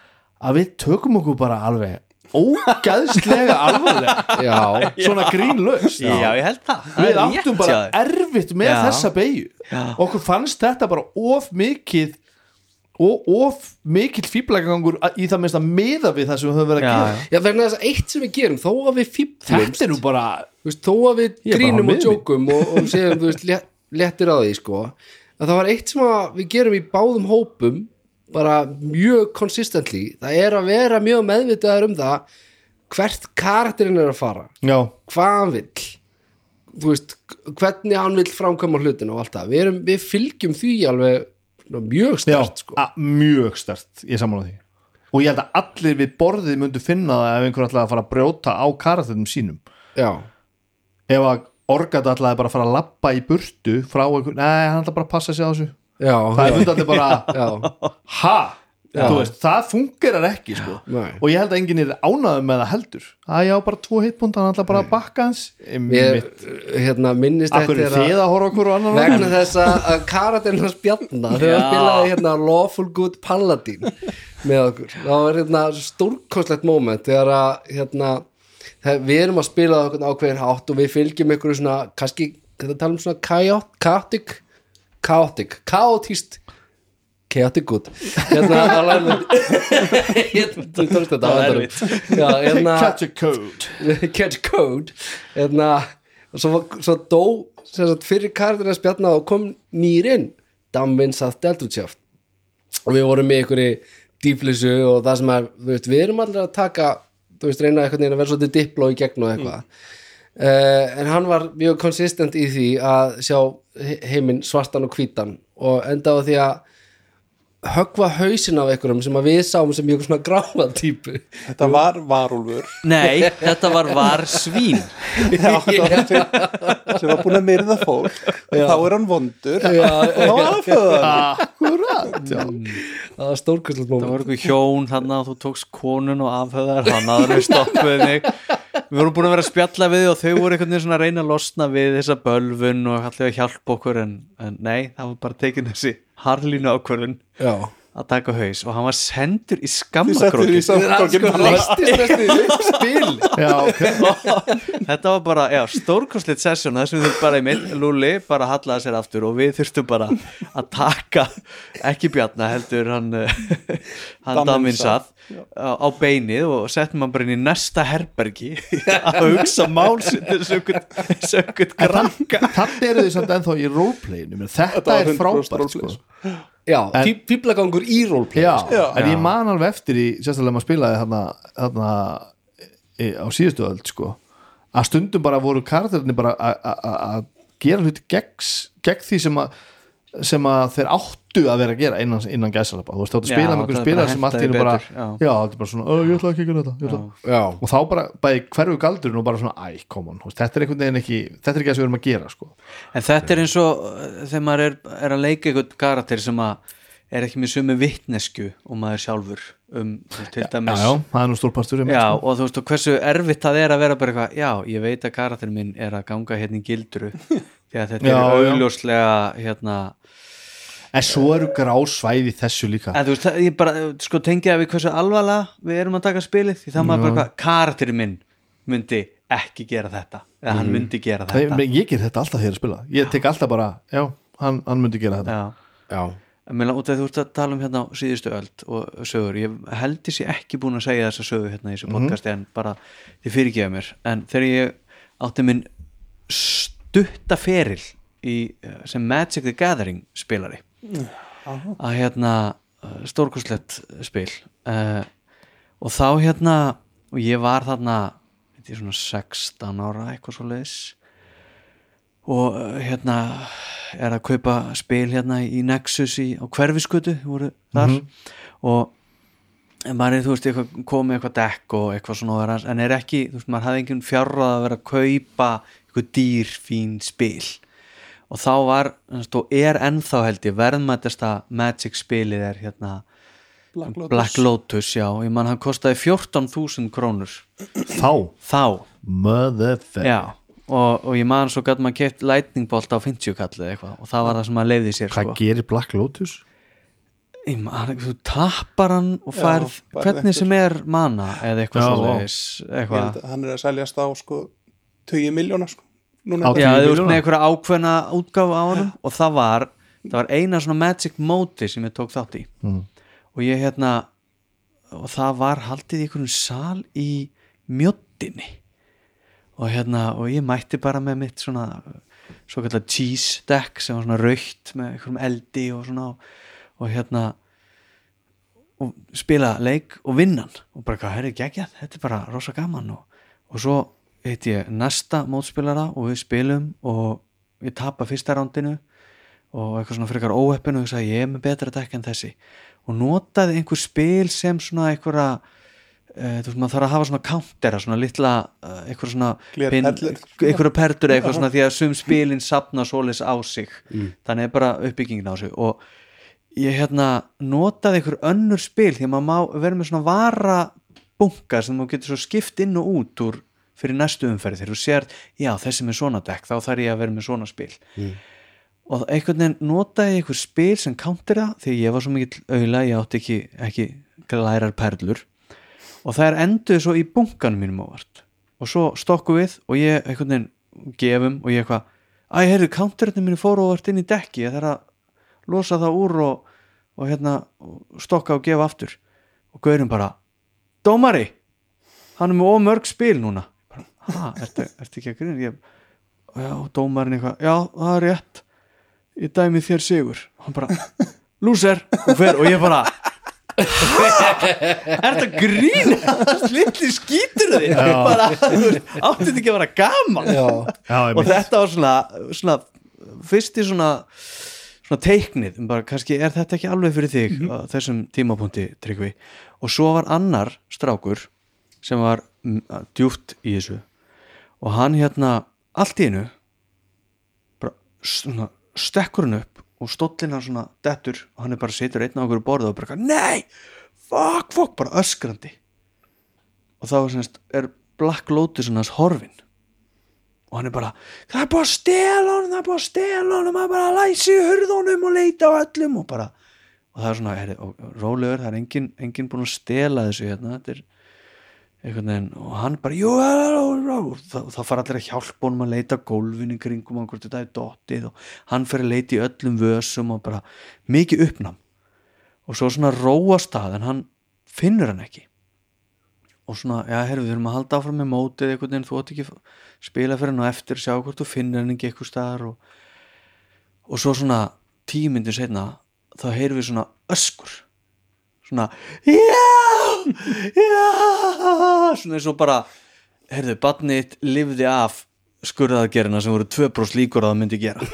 að við tökum okkur bara alveg ógæðslega alvarlega. Já, svona grínlaust. Já, ég held það. Það við áttum bara erfitt með Já. þessa beigju okkur fannst þetta bara of mikið og of mikill fýblægangur í það minnst að miða við það sem við höfum verið að gera. Já. vegna þess að eitt sem við gerum þó að við fýblumst þetta er nú bara veist, þó að við grínum og miðri. jókum og, og segjum, þú veist, létt, léttir á því sko, að það var eitt sem við gerum í báðum hópum bara mjög consistently. Það er að vera mjög meðvitaðar um það hvert karakterinn er að fara. Já, hvað hann vill. Þú veist, hvernig hann vill framkvæma hlutin og allt það, við, erum, við fylgjum því alveg mjög stert sko. mjög stert ég samála því. Og ég held að allir við borðið myndu finna það ef einhver ætlaði að fara að brjóta á karakterum sínum. Já, ef að orgat ætlaði bara að fara að lappa í burtu frá einhver, nei hann ætlaði bara að passa sig á þessu. Já, það er allir bara ha, veist, það fungerar ekki sko. Og ég held að enginn er ánæður með það heldur. Að já, bara tvo hitbúnd, hann ætla bara að bakka hans ég mitt, hérna minnist þið að horfa okkur og annan vegna þess að karatinn hans Bjarna þegar hann spilaði hérna Lawful Good Paladin með okkur. Þá var hérna stórkostlegt moment þegar að hérna þegar við erum að spila á ákveðin hátt og við fylgjum ykkur svona kannski, þetta tala um svona chaot- chaotic? Chaotic, chaotist. Chaotic good. Hérna þú tókst þetta á endanum. Já, hérna catch a code. Catch code. Hérna, svo, svo dó sem sagt, fyrir karakterinn að spjalla og kom nýr inn. Damvin satt Deltutsjáft og við vorum með einhverju dýflissu og það sem er, veist, við erum allir að taka þú veist, reyna einhvern veginn að vera svolítið dipló í gegn og eitthvað. Uh, en hann var mjög konsistent í því að sjá he- heiminn svartan og hvítan og enda á því að höggva hausin af einhverjum sem við sáum sem mjög svona gráða típu. Þetta var varúlfur. Nei, þetta var var svín Já, sem, sem var búin að myrða fólk þá er hann vondur. Já, og þá aðföða Akkurat, já. Það var stórkvæslega Það moment. voru eitthvað hjón þannig að þú tókst konun og afhöðar hann aður við stoppuð mig. Við vorum búin að vera að spjalla við þig og þau voru einhvern veginn svona að reyna að losna við þessa bölvun og allir að hjálpa okkur en, en nei, það var bara tekin þessi harlínu ákvörðun. Já, að taka haus og hann var sendur í skammakróki ok. Þetta var bara, já, stórkostleitt sessjón þessum við bara í mitt, Lúli bara hallaði sér aftur og við þurftum bara að taka, ekki Bjarna heldur hann uh, hann satt á, á beinið og settum hann bara inn í næsta herbergi að hugsa mál sinni þessu ökkut krakka. Þannig eru þið samt ennþá í roleplayinu menn Þetta Þetta er 100% frábært sko. Já, fí- fíblagangur í roleplay Já, sko. Já. en ég man alveg eftir í sérstaklega maður spilaði þarna, þarna e, á síðustu öld sko að stundum bara voru karakterinni bara að gera hluti gegn því sem að sem að þeir áttu að vera að gera innan, innan gæsalapa, þú veist, Já, spila er spilar sem allt í einu bara, já. já, þetta er bara svona, "Ó, ég ætla ekki að gera þetta. Já, og þá bara, bæði hverfu galdurinn og bara svona, æ, veist, þetta er einhvern veginn ekki þetta er ekki það sem við erum að gera, sko. En þetta er eins og uh, þegar maður er, er að leika einhvern karakter sem að er ekki með sömu vittnesku og maður sjálfur um til dæmis. já, er nú Já, og þú veist, og hversu erfitt það er að vera bara eitthvað, já, ég veit að karakterin minn er að ganga hérna í gildru. Því að þetta Já, er augljóslega hérna, en svo eru grá svæði í þessu líka. En þú veist, það- ég bara sko tengið að við hversu alvarlega við erum að taka spilið, því það maður bara hvað karakterin minn myndi ekki gera þetta eða hann myndi gera þetta. ég, ég ger þetta alltaf þegar ég spila. Ég tek alltaf bara, já, hann, hann myndi gera þetta. Já, já, en meðan út af því þú ert að tala um hérna á síðustu öld og sögur, ég held sé ekki búin að segja þessa sögu hérna í þessu podcasti en bara þið fyrirgefa mér. En þegar ég átti minn stutta feril í, eh, sem Magic the Gathering spilari að hérna stórkustlegt spil. Uh, og þá hérna og ég var þarna veit ég, svona 16 ára eitthvað svo leiðis og uh, hérna er að kaupa spil hérna í Nexus í, á hverfiskutu voru þar. Og en maður er, þú veist, eitthvað, komið eitthvað dekk og eitthvað svona og en er ekki, þú veist, maður hafði enginn fjárrað að vera að kaupa eitthvað dýr fín spil og þá var, og er ennþá held ég verðmættasta Magic spilið er hérna Black Lotus. Black Lotus já, ég mann hann kostaði 14.000 krónur. Þá, þá, motherfucker. Já. Og, og ég man svo gæti maður keft lightning bolt á 50 kallið eitthvað. Og það var það sem maður leiði sér hvað sko. gerir Black Lotus? Ég man, þú tappar hann og Já, færð bara hvernig einhver- sem er mana eða eitthvað Já, svo vá. leiðis Ég eitthvað held að hann er að seljast á sko 20 miljóna sko Núna Já, 10 þú veist milljóna? með einhverja ákveðna útgáfa á honum og það var, það var eina svona magic móti sem ég tók þátt í. Mm. og ég hérna og það var haldið í einhverjum sal í mjöttinni og hérna, og ég mætti bara með mitt svona svo kallar cheese deck sem var svona raukt með einhverjum eldi og svona og hérna og spila leik og vinnan og bara hvað, herri, geggjað, þetta er bara rosa gaman. Og, og svo heit ég næsta mótspilara og við spilum og ég tapa fyrsta rándinu og eitthvað svona frekar óheppinu og ég sagði ég er með betra dekk en þessi. Og notaði einhver spil sem svona einhverja uh, þú veist maður þarf að hafa svona countera svona litla uh, einhver svona einhverja perlur eitthvað svona því að sum spilin sapna svoleiðis á sig. Þannig er bara uppbyggingin á sig. Og ég hérna notaði einhver önnur spil því að maður vera með svona vara bunka sem maður getur svo skipt inn og út úr fyrir næstu umferð. Þegar þú sér, já þessi með svona dekk þá þarf ég að vera með svona spil. Og einhvern veginn notaði einhver spil sem counter það því ég var svo mikill auðla, ég átti ekki, ekki glærar perlur. Og það er enduð svo í bunkanum mínum ávart og svo stokku við og ég einhvern veginn gefum og ég eitthvað æ, heyrðu, counterinu mínu fóru ávart inn í dekki ég þarf að losa það úr og, og hérna stokka og gefa aftur. Og gaurin bara dómari, hann er með ómörg spil núna ha, ertu, ertu ekki að grina ég, já, dómarin eitthvað já, það er rétt. Ég dæmi þér sigur. Hann bara, lúser og fer og ég bara er þetta grín slitli skítur þig. Bara, þú veist, átti þetta ekki að vera gaman? Já, Já, og þetta var svona, svona fyrsti svona svona teiknið, um bara kannski er þetta ekki alveg fyrir þig á þessum tímapunkti tryggvi. Og svo var annar strákur sem var mm, djúpt í þessu og hann hérna allt í svona, stekkur hann upp og stóllinn hann svona dettur og hann er bara situr einn á okkur borðu og bara nei, fuck, fuck bara öskrandi. Og þá semst, er Black Lotus hans horfin og hann er bara það er bara honum, það er bara honum það er bara að læsi hurðunum og leita á öllum og bara og það er svona, heyri, og, rólegur, það er engin, engin búin að stela þessu hérna, þetta er veginn og hann bara, jú, og þá, þá fara allir að hjálpa honum að leita á gólfinu kringum hann hvort þetta er dottið og hann fer að leita í öllum vössum og bara mikið uppnám. Og svo svona róa stað en hann finnur hann ekki. Og svona, já, herru, við þurfum að halda áfram með mótið einhvern veginn, þú átt ekki spila fyrir hann og eftir, sjá hvort þú finnir hann ekki eitthvað staðar. Og, og svo svona tímyndir setna þá heyrum við svona öskur svona, já já. Svona eins og bara heyrðu, badnið lifði af skurðaðgerina sem voru tvö brós líkur að það myndi gera.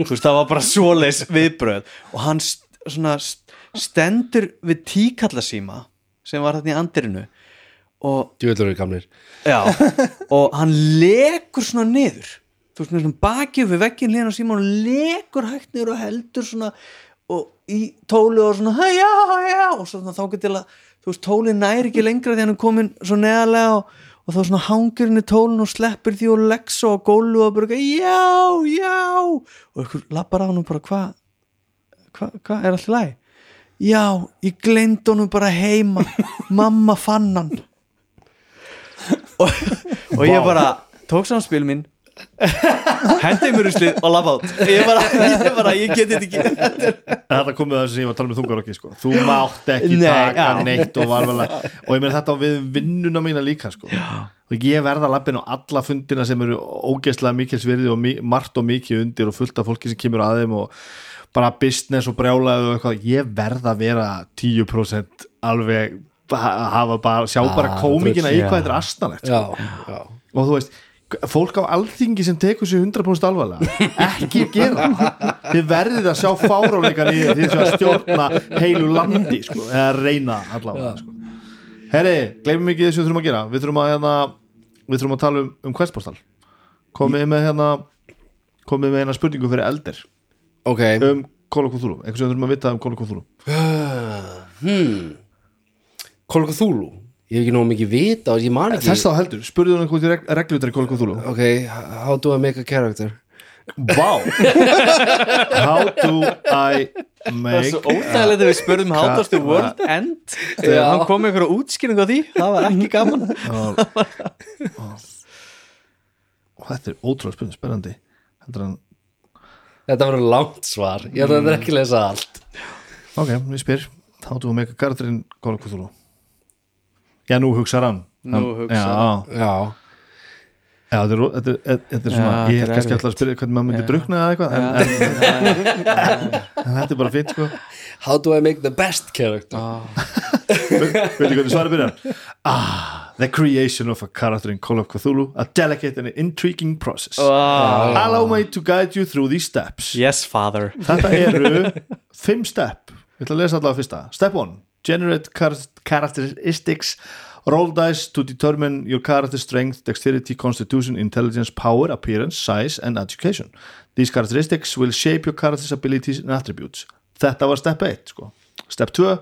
Þú veist, það var bara svoleis viðbröð og hann st svona st- stendur við tíkallasíma sem var þarna í andirinu og djúvöldur eru gamlir. Já, og hann lekur svona niður. Þú veist með svona bakið við veggin á síma og lekur hægt niður og heldur svona í tóli og svona "Hæ, já, já, og svona þá getur til að þú veist, tóli næri ekki lengra því hann er komin svo neðarlega og, og þá svona hangir henni tólin og sleppir því og leggsa og gólu og bara já, já og ykkur lappar á hann og bara hvað hvað hva, er alltaf læg já, ég gleind honum bara heima. Mamma fann hann. Og, og ég bara tók saman spil minn hendið mér úrslið og lafa át ég bara, ég bara, ég geti þetta ekki Þetta komið að þessu sem ég var að tala um þungarokki sko. Þú mátt ekki Nei, taka já. neitt og varvelega Og ég meina þetta á við vinnuna mína líka sko. Og ég verða lappin á alla fundina sem eru ógeðslega mikils virði og mi margt og mikið undir og fullt af fólki sem kemur að þeim og bara business og brjálaði og eitthvað Ég verða að vera 10% alveg ha- hafa bara, sjá bara Ah, kómikina í já. hvað þetta er astanlegt já, já og þú veist fólk á alþingi sem tekur sér 100% alvarlega. Ekki gera það. þið verðið að sjá fáráleikan í því að stjórna heilu landi sko, eða reyna allavega sko. herri, gleymum ekki þessu við þurfum að gera. Við þurfum að, hérna, við þurfum að tala um, um questpostal komið með hérna komið með hérna spurningu fyrir eldir ok, um Cthulhu, eitthvað sem við þurfum að vita um of Cthulhu. Hmm. Cthulhu ég hef ekki nóg mikið vita og ég man ekki. Þess þá heldur, spurðu hann eitthvað reg reglutar í Call of Cthulhu. Ok, how do I make a character? Vá. How do I make svo óþægilegt að við spurðum how does the world end. Þegar hann kom með einhverja útskýring á því. Það var ekki gaman. Og þetta er ótrúlega spennandi, spennandi hann, þetta var langt svar, ég ætla að þetta er ekki að lesa allt. Ok, ég spyr. How do I make a karakterinn Call of Cthulhu já, nú hugsar hann. Nú hugsar já, já, já, þetta er, þetta er, þetta er svona Já, ég er er kannski alltaf að spyrja hvernig maður myndi drukna eða eitthvað en, en, en þetta er bara fint sko. How do I make the best character? Veitu hvernig svarið byrjar? Ah, the creation of a character in Call of Cthulhu a delicate and intriguing process. Allow me to guide you through these steps. Yes father. Þetta eru fimm step. Ég ætla að lesa allavega fyrsta. Step 1 Generate char- characteristics Roll dice to determine your character strength, dexterity, constitution, intelligence, power, appearance, size and education. These characteristics will shape your character's abilities and attributes. Þetta var step 1 sko. Step 2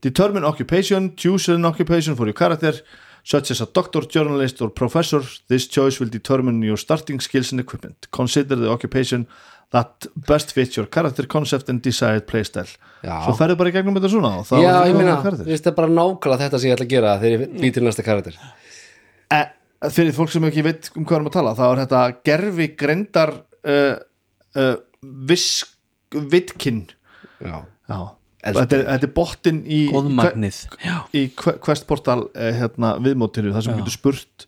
Determine occupation, choose an occupation for your character such as a doctor, journalist or professor. This choice will determine your starting skills and equipment. Consider the occupation that best fits your character concept and desired playstyle. Já. Svo ferðu bara í gegnum þetta svona og þá já, ég meina, þú veist það er bara nákvæmlega þetta sem ég ætla að gera þegar ég bý til næsta karakter. Eh, Fyrir fólk sem ekki veit um hvað erum að tala þá er þetta gerfi grendar uh, uh, visk vitkin já, Já. Þetta er, þetta er bottin í í que- questportal uh, hérna, viðmótinu þar sem getur spurt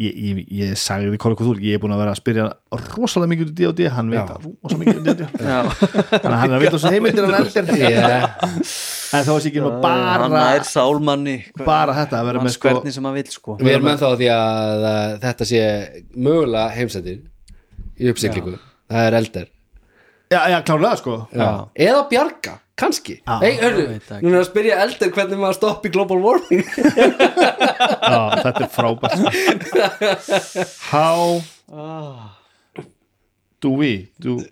ég, ég, ég sagði því Kolli Kúþúr ég er búin að vera að spyrja rosalega mikið út í D&D hann veit að rosalega mikið út í D&D þannig að hann er að veit á þessu heimildir hann eldir. En þá er sér ekki hann bara er sálmanni. bara þetta að vera hann með sko hvernig sem hann vil sko. Við erum ennþá því að, að þetta sé mögulega heimsættir í uppsiklingu það er elder. Já, já, klárlega sko. Já. eða bjarga, kannski hörru, veit það ekki. núna er að spyrja eldur hvernig maður stoppi global warming Já, þetta er frábært. How do we? Do,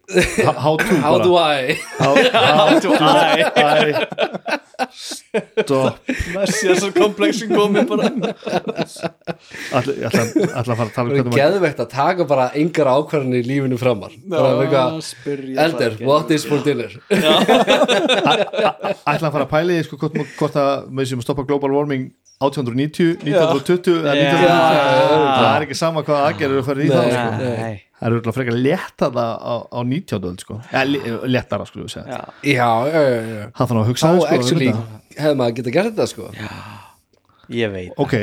how, how to how bara. do I? How, how do I? Stop. Messi að svo komplexin komin bara. Ætla ég ætla- ætla að fara að tala um er hvernig maður geðvegt að taka bara engar ákvarðanir í lífinu framar. Eldur, what is for dinner? Ætla að fara að pæli sko, hvort, hvort að með sem að stoppa global warming 1890, 1920 eða Já. 1950 Já. það er ekki sama hvað aðgerður að fara í það Nei. sko. Það er auðvitað frekar létta það á, á 19. öld sko. skulum við segja Já. já, já, já, já það þarf að hugsa þá sko, actually hefði maður getað gert þetta sko Ég veit ok,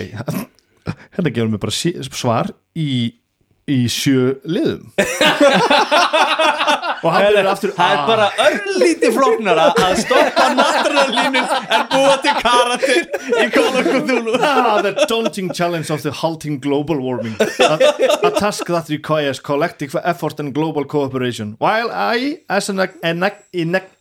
hérna gefur mér bara svar í, í sjö liðum og hann byrjar aftur Það er bara örlítið flóknara að stoppa náttúralínun en búa til karakter í Cthulhu Ah, the daunting challenge of the halting global warming. A, a task that requires collective effort and global cooperation. While I, as an enag- enag- e-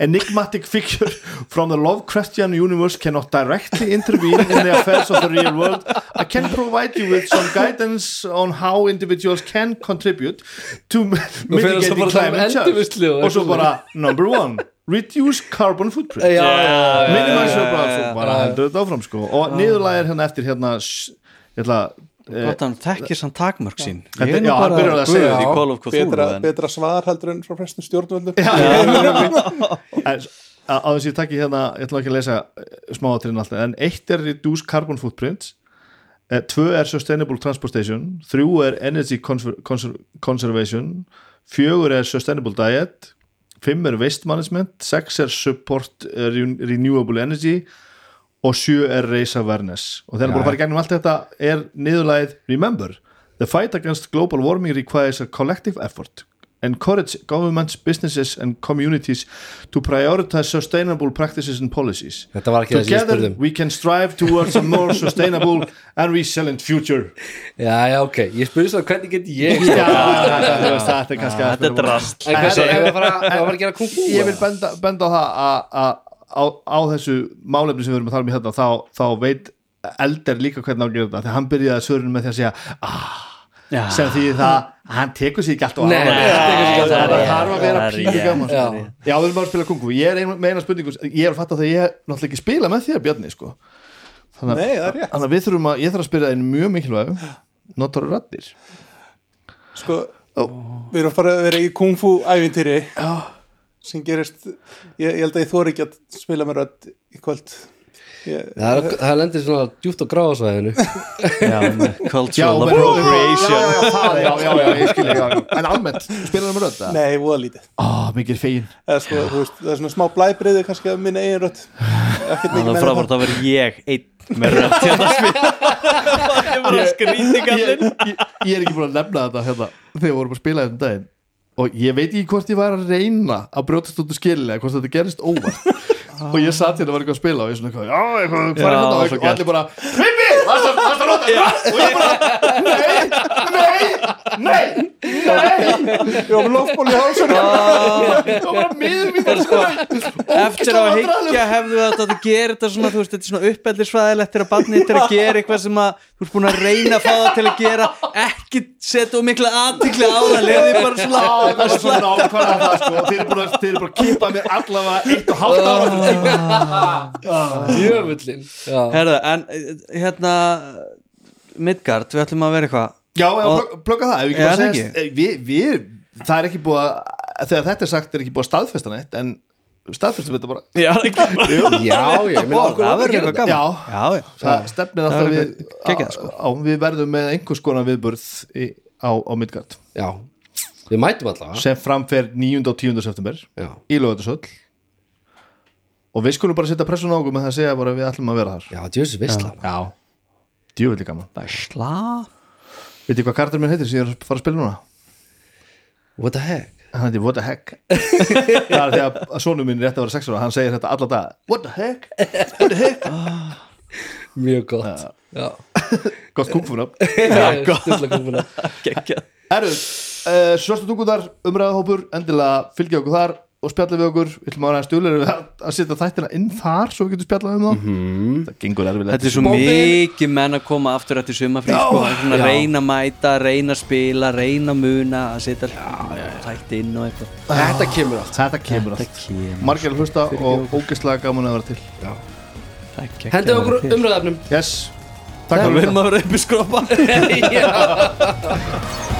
enigmatic figure from the Lovecraftian universe cannot directly intervene in the affairs of the real world, I can provide you with some guidance on how individuals can contribute to mitigating að climate change. Og svo bara, number one, reduce carbon footprint. Já, já, já, minimæs já, og sko. Niðurlægir hérna eftir hérna ég ætla eh, Gott hann þekkir samt takmörk sín. Ég er nú bara að segja guð í það. Call of Cthulhu betra, en- betra svar heldur en frá flestum stjórnvöldum. En á á þess að ég takki hérna ég ætla ekki að lesa smáatrinn alltaf en eitt er reduce carbon footprint eh, tvö er sustainable transportation þrjú er energy conser conser conservation fjögur er sustainable diet fimm er waste management sex er support eh, re renewable energy og sjö er race awareness. Og þegar Já. búin að fara í gegnum allt þetta er niðurlægið remember the fight against global warming requires a collective effort. Encourage governments, businesses and communities to prioritize sustainable practices and policies. Together we can strive towards a more sustainable and resilient future. Já, já, ok, ég spurði svo hvernig get ég Já, þetta er drast ég vil benda, benda á það að- að á, á þessu málefni sem við erum að tala um hérna þá, þá veit elder líka hvernig á að gera þetta þegar hann byrjaði svörun með því að segja ah, Já. sem því það að hann tekur sér ekki alltaf Nei, hann tekur sig ekki alltaf það þarf að vera er rétt. gaman Já. já, við erum bara að spila kungu ég er með eina spurningu, ég er að fatta það að ég er náttúrulega ekki að spila með þér Bjarni sko. þannig, þannig að við þurfum að ég þarf að spila einu mjög mikilvæg notar rættir sko, við erum að fara að vera í kung fu ævintýri sem gerist ég, ég held að ég þóri ekki að spila með rödd í kvöld. Ég, Það, er, það lendir svona djúpt á gráðsvæðinu cultural appropriation. Já, já, það, já, já, já, ég skil ég en almennt, spilar það með rödd nei, voða lítið. Ó, mikið Eða, sko, veist, það er svona smá blæbriði kannski af minni eigin mikið Það er frábært að vera ég einn með rödd hérna að spila Það er bara ég, skrýtingallinn ég, ég er ekki búin að nefna þetta hérna, þegar við vorum að spila þetta daginn og ég veit ekki hvort ég var að reyna að brjótast út úr skililega, hvort þetta gerist óvart og ég satt hérna og var eitthvað að spila og ég svona eitthvað, já, eitthvað, hvað er þetta og svo og allir bara, Pippi, varst að nota þetta og ég bara, nei, nei, nei. Nei, ég var með lofból í hálsuna það var bara miður mín sko, Eftir á að higgja hefðu þetta að gera þetta svona, þú veist, þetta er svona uppellisfræðilegt til að barnið til að gera eitthvað sem að þú ert búin að reyna að fá það til að gera ekki setja og mikla aðtikli á það leði bara svona það var svona nákvæmlega það sko. Og þeir eru búin að, kýpa mér allavega eitt og hálft ára Jöfullin Já, Herða, en eh, hérna Midgard, við ætlum að vera eitthvað. Já, já, Og- plugga það bara það segjast- eh, við, við, það er ekki búið að þegar þetta er sagt er ekki búið að staðfesta neitt en staðfestum þetta bara. Já, ekki já, ég Það verður gera eitthvað gaman. Já. já, já. það stefnir það alltaf er við sko. á, við verðum með einhvers konar viðburð í, á, á Midgard. Já, við mætum allavega sem framfer 9. og 10. september Já, í lögatursöll og við skulum bara setja pressun á okkur með það að segja bara við ætlum að vera þar. Já, djöfis veistla Já, djúvillig gaman. Slá Veitir hvað kardur minn heitir sem ég er að fara að spila núna? What the heck? Hann heitir What the heck. Það er því að sonu minn er rétt að vera 6 ára hann segir þetta alla dag What the heck, what the heck? Mjög gott. Já, gott kúkfúna já Stilla kúfuna Geggjað Erðu, uh, Svörstu tungunar, umræðahópur endilega fylgja okkur þar og spjalla við okkur. Við ætlum að vera stjúlir að, að setja þættina inn þar svo við getum spjallað um þá -hmm. það gengur erfilega Þetta er svo mikið menn að koma aftur eftir sumafrí sko, reyna að mæta, reyna að spila reyna að muna, að setja tætt inn og eitthvað. Þetta kemur allt. Þetta kemur allt. Þetta kemur Margir að hlusta og ógeðslega gaman að vera til. Það að okkur umræðafnum Yes. Takk Það fyrir að vera uppi skrópa